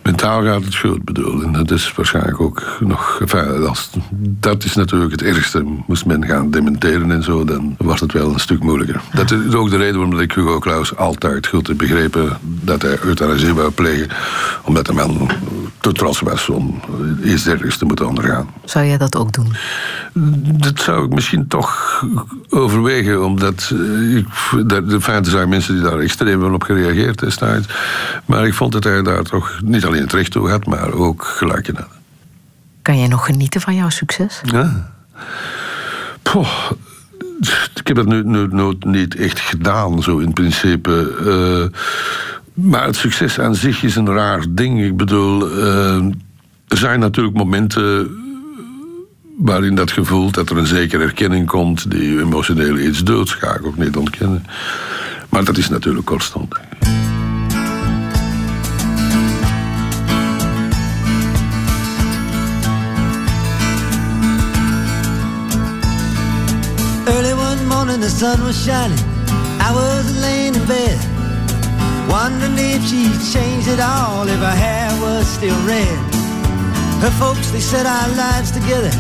Mentaal gaat het goed, bedoel. En dat is waarschijnlijk ook nog... Enfin, als, dat is natuurlijk het ergste. Moest men gaan dementeren en zo, dan wordt het wel een stuk moeilijker. Dat is ook de reden waarom ik Hugo Claus altijd goed heb begrepen... dat hij euthanasie wou plegen. Omdat de man te trots was om iets dergelijks te moeten ondergaan. Zou jij dat ook doen? Dat zou ik misschien toch overwegen, omdat ik, de feiten zijn mensen die daar extreem op gereageerd destijds. Maar ik vond dat hij daar toch niet alleen het recht toe had, maar ook gelijk in had. Kan jij nog genieten van jouw succes? Ja. Poh, ik heb dat nu, nu, nu, niet echt gedaan, zo in principe. Uh, maar het succes aan zich is een raar ding. Ik bedoel, uh, er zijn natuurlijk momenten waarin dat gevoel dat er een zekere erkenning komt die emotioneel iets dood, ga ik ook niet ontkennen. Maar dat is natuurlijk constant. Morning the sun was shining. I was laying in bed, wondering if she'd changed it all, if her hair was still red. Her folks, they said our lives together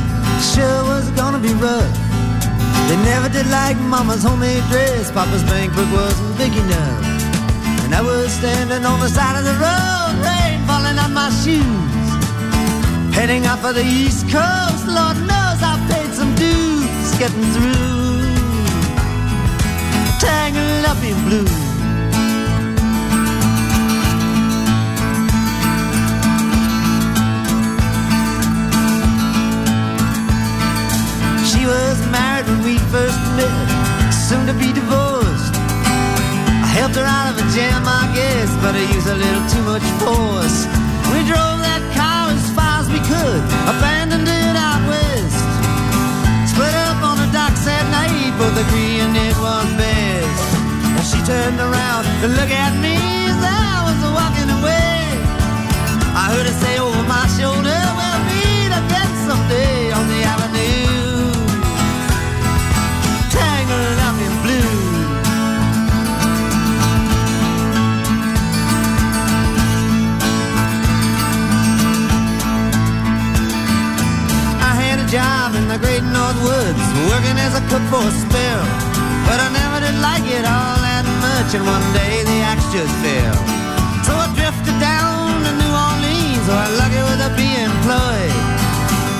sure was gonna be rough. They never did like mama's homemade dress, papa's bank book wasn't big enough. And I was standing on the side of the road, rain falling on my shoes. Heading out for the east coast, Lord knows I paid some dues getting through. Tangled up in blue. She was married when we first met, soon to be divorced. I helped her out of a jam, I guess, but I used a little too much force. We drove that car as far as we could, abandoned it out but the green it was best. And she turned around to look at me as I was walking away. I heard her say over my shoulder, we'll meet again someday on the avenue. Tangled up in blue. I had a job in the great North Woods working as a cook for a spell. But I never did like it all that much, and one day the axe just fell. So I drifted down to New Orleans, so I lucky with a be employed.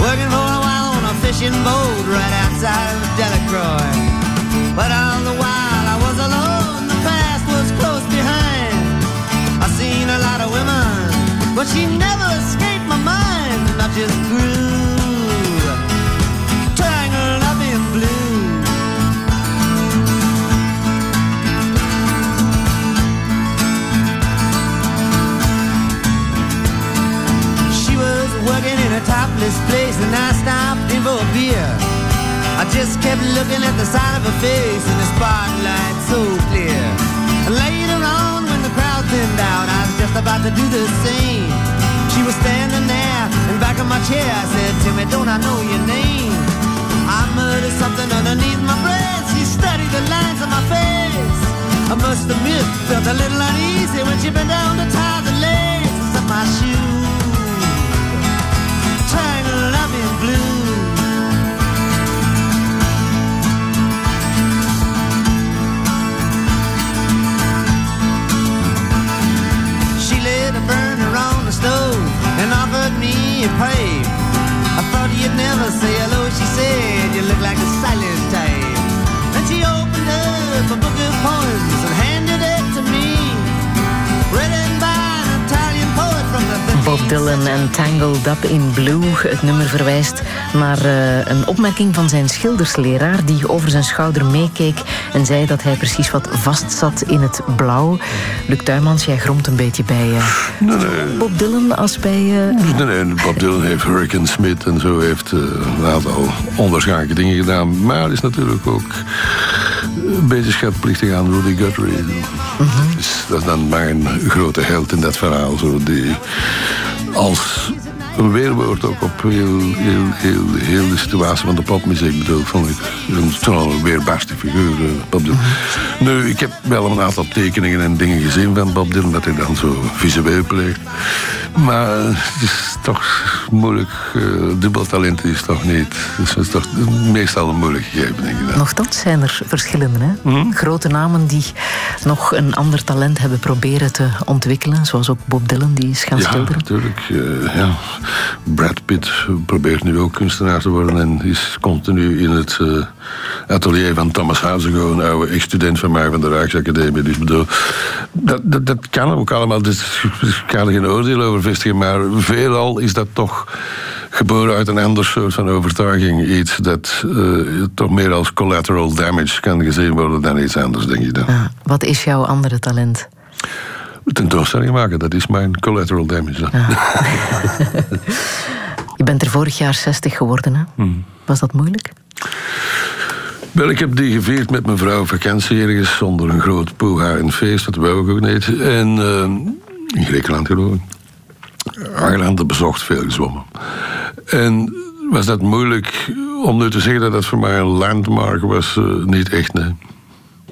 Working for a while on a fishing boat right outside of Delacroix. But all the while I was alone, the past was close behind. I seen a lot of women, but she never escaped my mind, and I just grew working in a topless place, and I stopped in for a beer. I just kept looking at the side of her face in the spotlight so clear. Later on, when the crowd thinned out, I was just about to do the same. She was standing there in back of my chair. I said, Timmy, don't I know your name? I muttered something underneath my breath. She studied the lines on my face. I must admit, felt a little uneasy when she bent down to tie the laces of my shoe. Blue. She lit a burner on the stove and offered me a pipe. I thought you'd never say hello, she said. You look like a silent type. Then she opened up a book of poems and Bob Dylan en Tangled Up in Blue. Het nummer verwijst naar eh, een opmerking van zijn schildersleraar... die over zijn schouder meekeek en zei dat hij precies wat vastzat in het blauw. Luc Tuymans, jij gromt een beetje bij eh, Nee, nee. Bob Dylan als bij... eh, Nee, nee, Bob Dylan heeft Hurricane Smith en zo heeft een aantal onwaarschijnlijke dingen gedaan. Maar is natuurlijk ook schatplichtig aan Rudy Guthrie. Dus dat is dan mijn grote held in dat verhaal. Zo, die als een weerwoord ook op heel, heel, heel, heel de situatie van de popmuziek bedoel, vond ik een, weerbarstige figuur, eh, Bob Dylan. Nu, ik heb wel een aantal tekeningen en dingen gezien van Bob Dylan, dat hij dan zo visueel pleegt. Maar eh, het is toch moeilijk, uh, dubbeltalent is toch niet, dus het is toch meestal een moeilijk gegeven, denk ik dan. Nochtans zijn er verschillen. Hè? Grote namen die nog een ander talent hebben proberen te ontwikkelen. Zoals ook Bob Dylan, die is gaan Ja, schilderen. natuurlijk. eh, ja. Brad Pitt probeert nu ook kunstenaar te worden en is continu in het eh, atelier van Thomas Hazegoe, een oude ex-student van mij van de Rijksacademie. Dus bedoel, dat, dat, dat kan ook allemaal. Dus ik kan er geen oordeel over vestigen, maar veelal is dat toch geboren uit een ander soort van overtuiging. Iets dat eh, toch meer als collateral damage kan gezien worden dan iets anders, denk ik dan. Ja, wat is jouw andere talent? Tentoonstelling maken, dat is mijn collateral damage. dan. Je bent er vorig jaar 60 geworden. Hè? Hmm. Was dat moeilijk? Wel, ik heb die gevierd met mijn vrouw vakantie ergens zonder een groot poeha en feest. Dat wou ik ook niet. En eh, in Griekenland geloof ik. Argelanden bezocht, veel gezwommen. En was dat moeilijk om nu te zeggen dat dat voor mij een landmark was? Eh, niet echt, nee.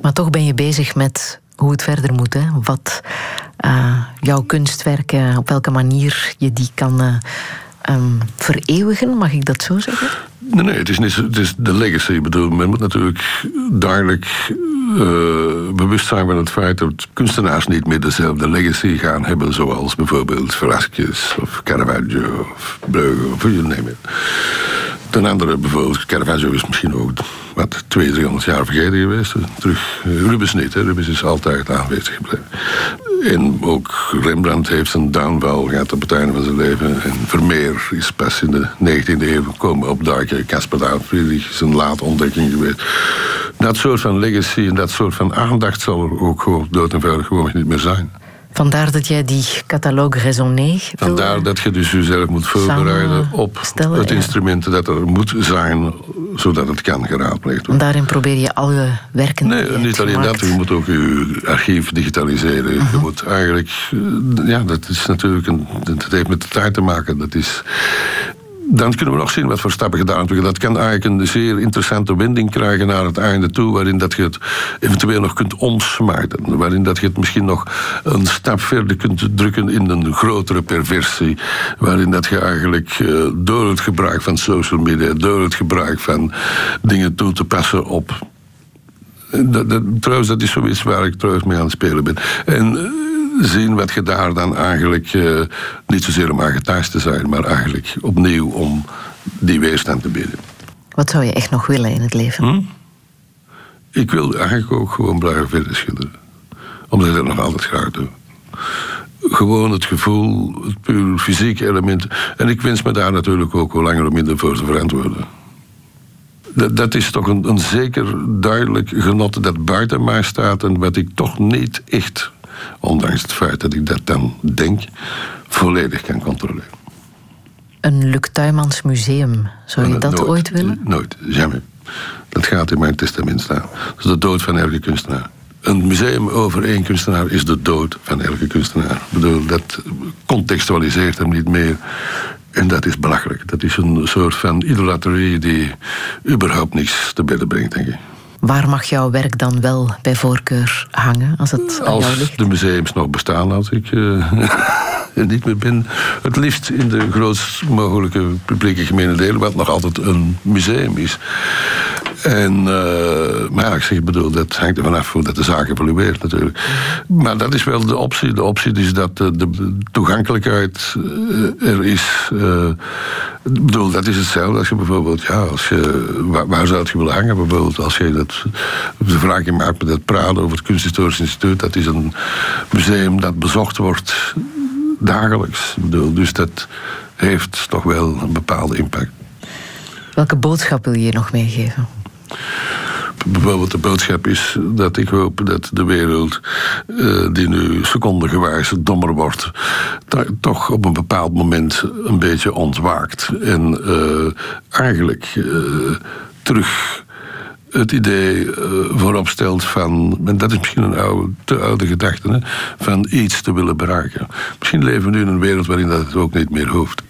Maar toch ben je bezig met hoe het verder moet. Hè? Wat eh, jouw kunstwerken, op welke manier je die kan eh, ehm, vereeuwigen, mag ik dat zo zeggen? Nee, nee, het is, niet, het is de legacy. Ik bedoel, men moet natuurlijk duidelijk eh, bewust zijn van het feit dat kunstenaars niet meer dezelfde legacy gaan hebben, zoals bijvoorbeeld Velasquez of Caravaggio of Breugel of you name it. Ten andere bijvoorbeeld, Caravaggio is misschien ook wat 200, 300 jaar vergeten geweest. Terug, eh, Rubens niet, hè. Rubens is altijd aanwezig gebleven. En ook Rembrandt heeft een downfall gehad op het einde van zijn leven. En Vermeer is pas in de 19e eeuw komen opduiken. Caspar David Friedrich is een late ontdekking geweest. Dat soort van legacy en dat soort van aandacht zal er ook gewoon dood en veilig gewoon niet meer zijn. Vandaar dat jij die catalogue raisonné Vandaar dat je dus jezelf moet voorbereiden op het ja. instrument dat er moet zijn, zodat het kan geraadpleegd worden. En daarin probeer je alle werken. die Nee, je niet alleen dat. Je moet ook je archief digitaliseren. Je moet eigenlijk... eh, Ja, dat is natuurlijk... Een, dat heeft met de tijd te maken. Dat is... dan kunnen we nog zien wat voor stappen gedaan worden. Dat kan eigenlijk een zeer interessante wending krijgen naar het einde toe, waarin dat je het eventueel nog kunt omsmaken. Waarin dat je het misschien nog een stap verder kunt drukken in een grotere perversie. Waarin dat je eigenlijk eh, door het gebruik van social media, door het gebruik van dingen toe te passen op. Dat, trouwens, dat is zoiets waar ik trouwens mee aan het spelen ben. En eh, zien wat je daar dan eigenlijk, uh, niet zozeer om aangetast te zijn, maar eigenlijk opnieuw om die weerstand te bieden. Wat zou je echt nog willen in het leven? Hm? Ik wil eigenlijk ook gewoon blijven verder schilderen. Omdat ik dat nog altijd graag doe. Gewoon het gevoel, het puur fysieke element. En ik wens me daar natuurlijk ook hoe langer of minder voor te verantwoorden. Dat, dat is toch een, een zeker duidelijk genot dat buiten mij staat en wat ik toch niet echt ondanks het feit dat ik dat dan denk, volledig kan controleren. Een Luc Tuymans museum, zou je dat nooit, ooit willen? Nooit, jamais. Dat gaat in mijn testament staan. Dat is de dood van elke kunstenaar. Een museum over één kunstenaar is de dood van elke kunstenaar. Ik bedoel, dat contextualiseert hem niet meer. En dat is belachelijk. Dat is een soort van idolatrie die überhaupt niks te bedden brengt, denk ik. Waar mag jouw werk dan wel bij voorkeur hangen als het aan jou ligt? De museums nog bestaan, als ik uh, niet meer ben. Het liefst in de grootst mogelijke publieke gemene delen, wat nog altijd een museum is. En, uh, maar ja, ik zeg, bedoel, dat hangt er vanaf hoe dat de zaak evolueert natuurlijk. Maar dat is wel de optie. De optie is dat de, toegankelijkheid uh, er is. Ik bedoel, dat is hetzelfde als je bijvoorbeeld, ja, als je, waar, zou je willen hangen? Bijvoorbeeld als je dat, de vraag maakt met dat praten over het Kunsthistorisch Instituut, dat is een museum dat bezocht wordt dagelijks. Dus dat heeft toch wel een bepaalde impact. Welke boodschap wil je nog meegeven? Bijvoorbeeld de boodschap is dat ik hoop dat de wereld, uh, die nu secondengewijs dommer wordt, toch op een bepaald moment een beetje ontwaakt. En uh, eigenlijk uh, terug het idee uh, voorop stelt van, en dat is misschien een oude, te oude gedachte, hè, van iets te willen bereiken. Misschien leven we nu in een wereld waarin dat het ook niet meer hoeft.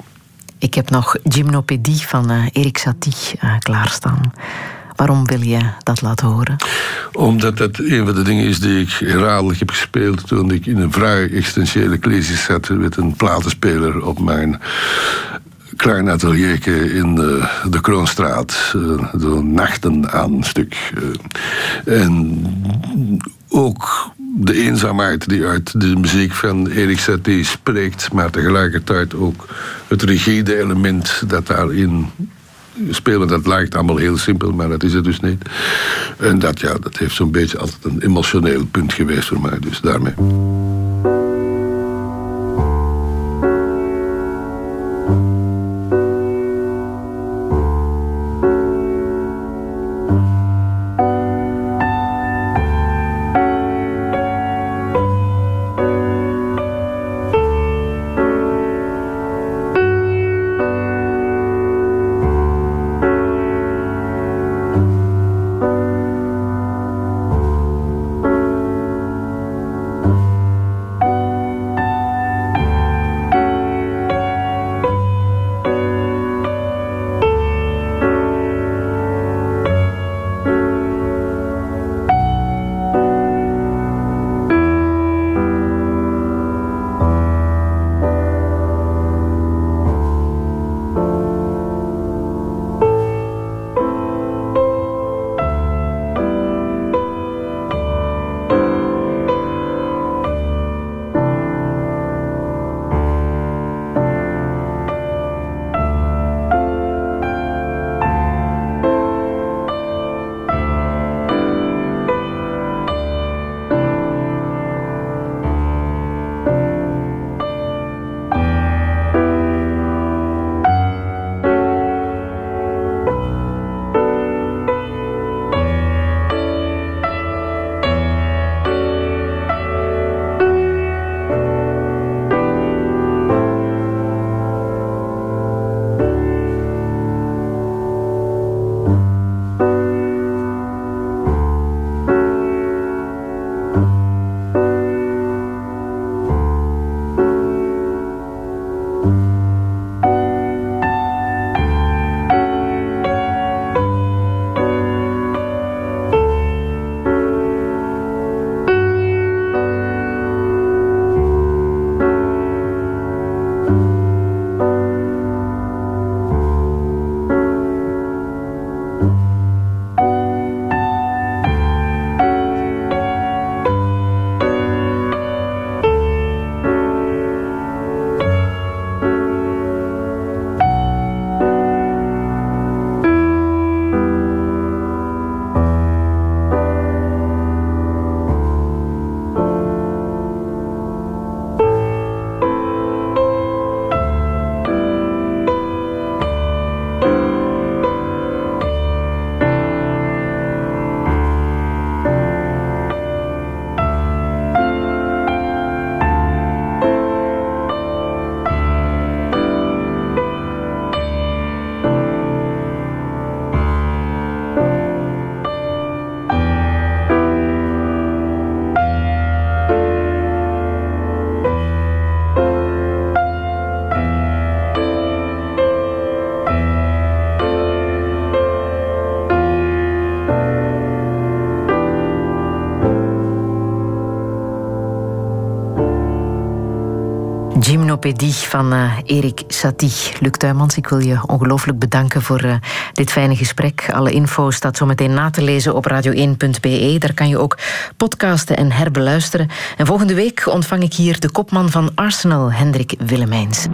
Ik heb nog Gymnopedie van uh, Erik Satie uh, klaarstaan. Waarom wil je dat laten horen? Omdat dat een van de dingen is die ik herhaaldelijk heb gespeeld toen ik in een vrij existentiële crisis zat met een platenspeler op mijn klein atelierke in de, de Kroonstraat. Uh, de nachten aan stuk. Uh, en ook de eenzaamheid die uit de muziek van Erik Satie spreekt, maar tegelijkertijd ook het rigide element dat daarin spelen, dat lijkt allemaal heel simpel, maar dat is het dus niet. En dat, ja, dat heeft zo'n beetje altijd een emotioneel punt geweest voor mij, dus daarmee. Gymnopedie van uh, Erik Satie. Luc Tuymans, ik wil je ongelooflijk bedanken voor uh, dit fijne gesprek. Alle info staat zo meteen na te lezen op radio1.be. Daar kan je ook podcasten en herbeluisteren. En volgende week ontvang ik hier de kopman van Arsenal, Hendrik Willemijns.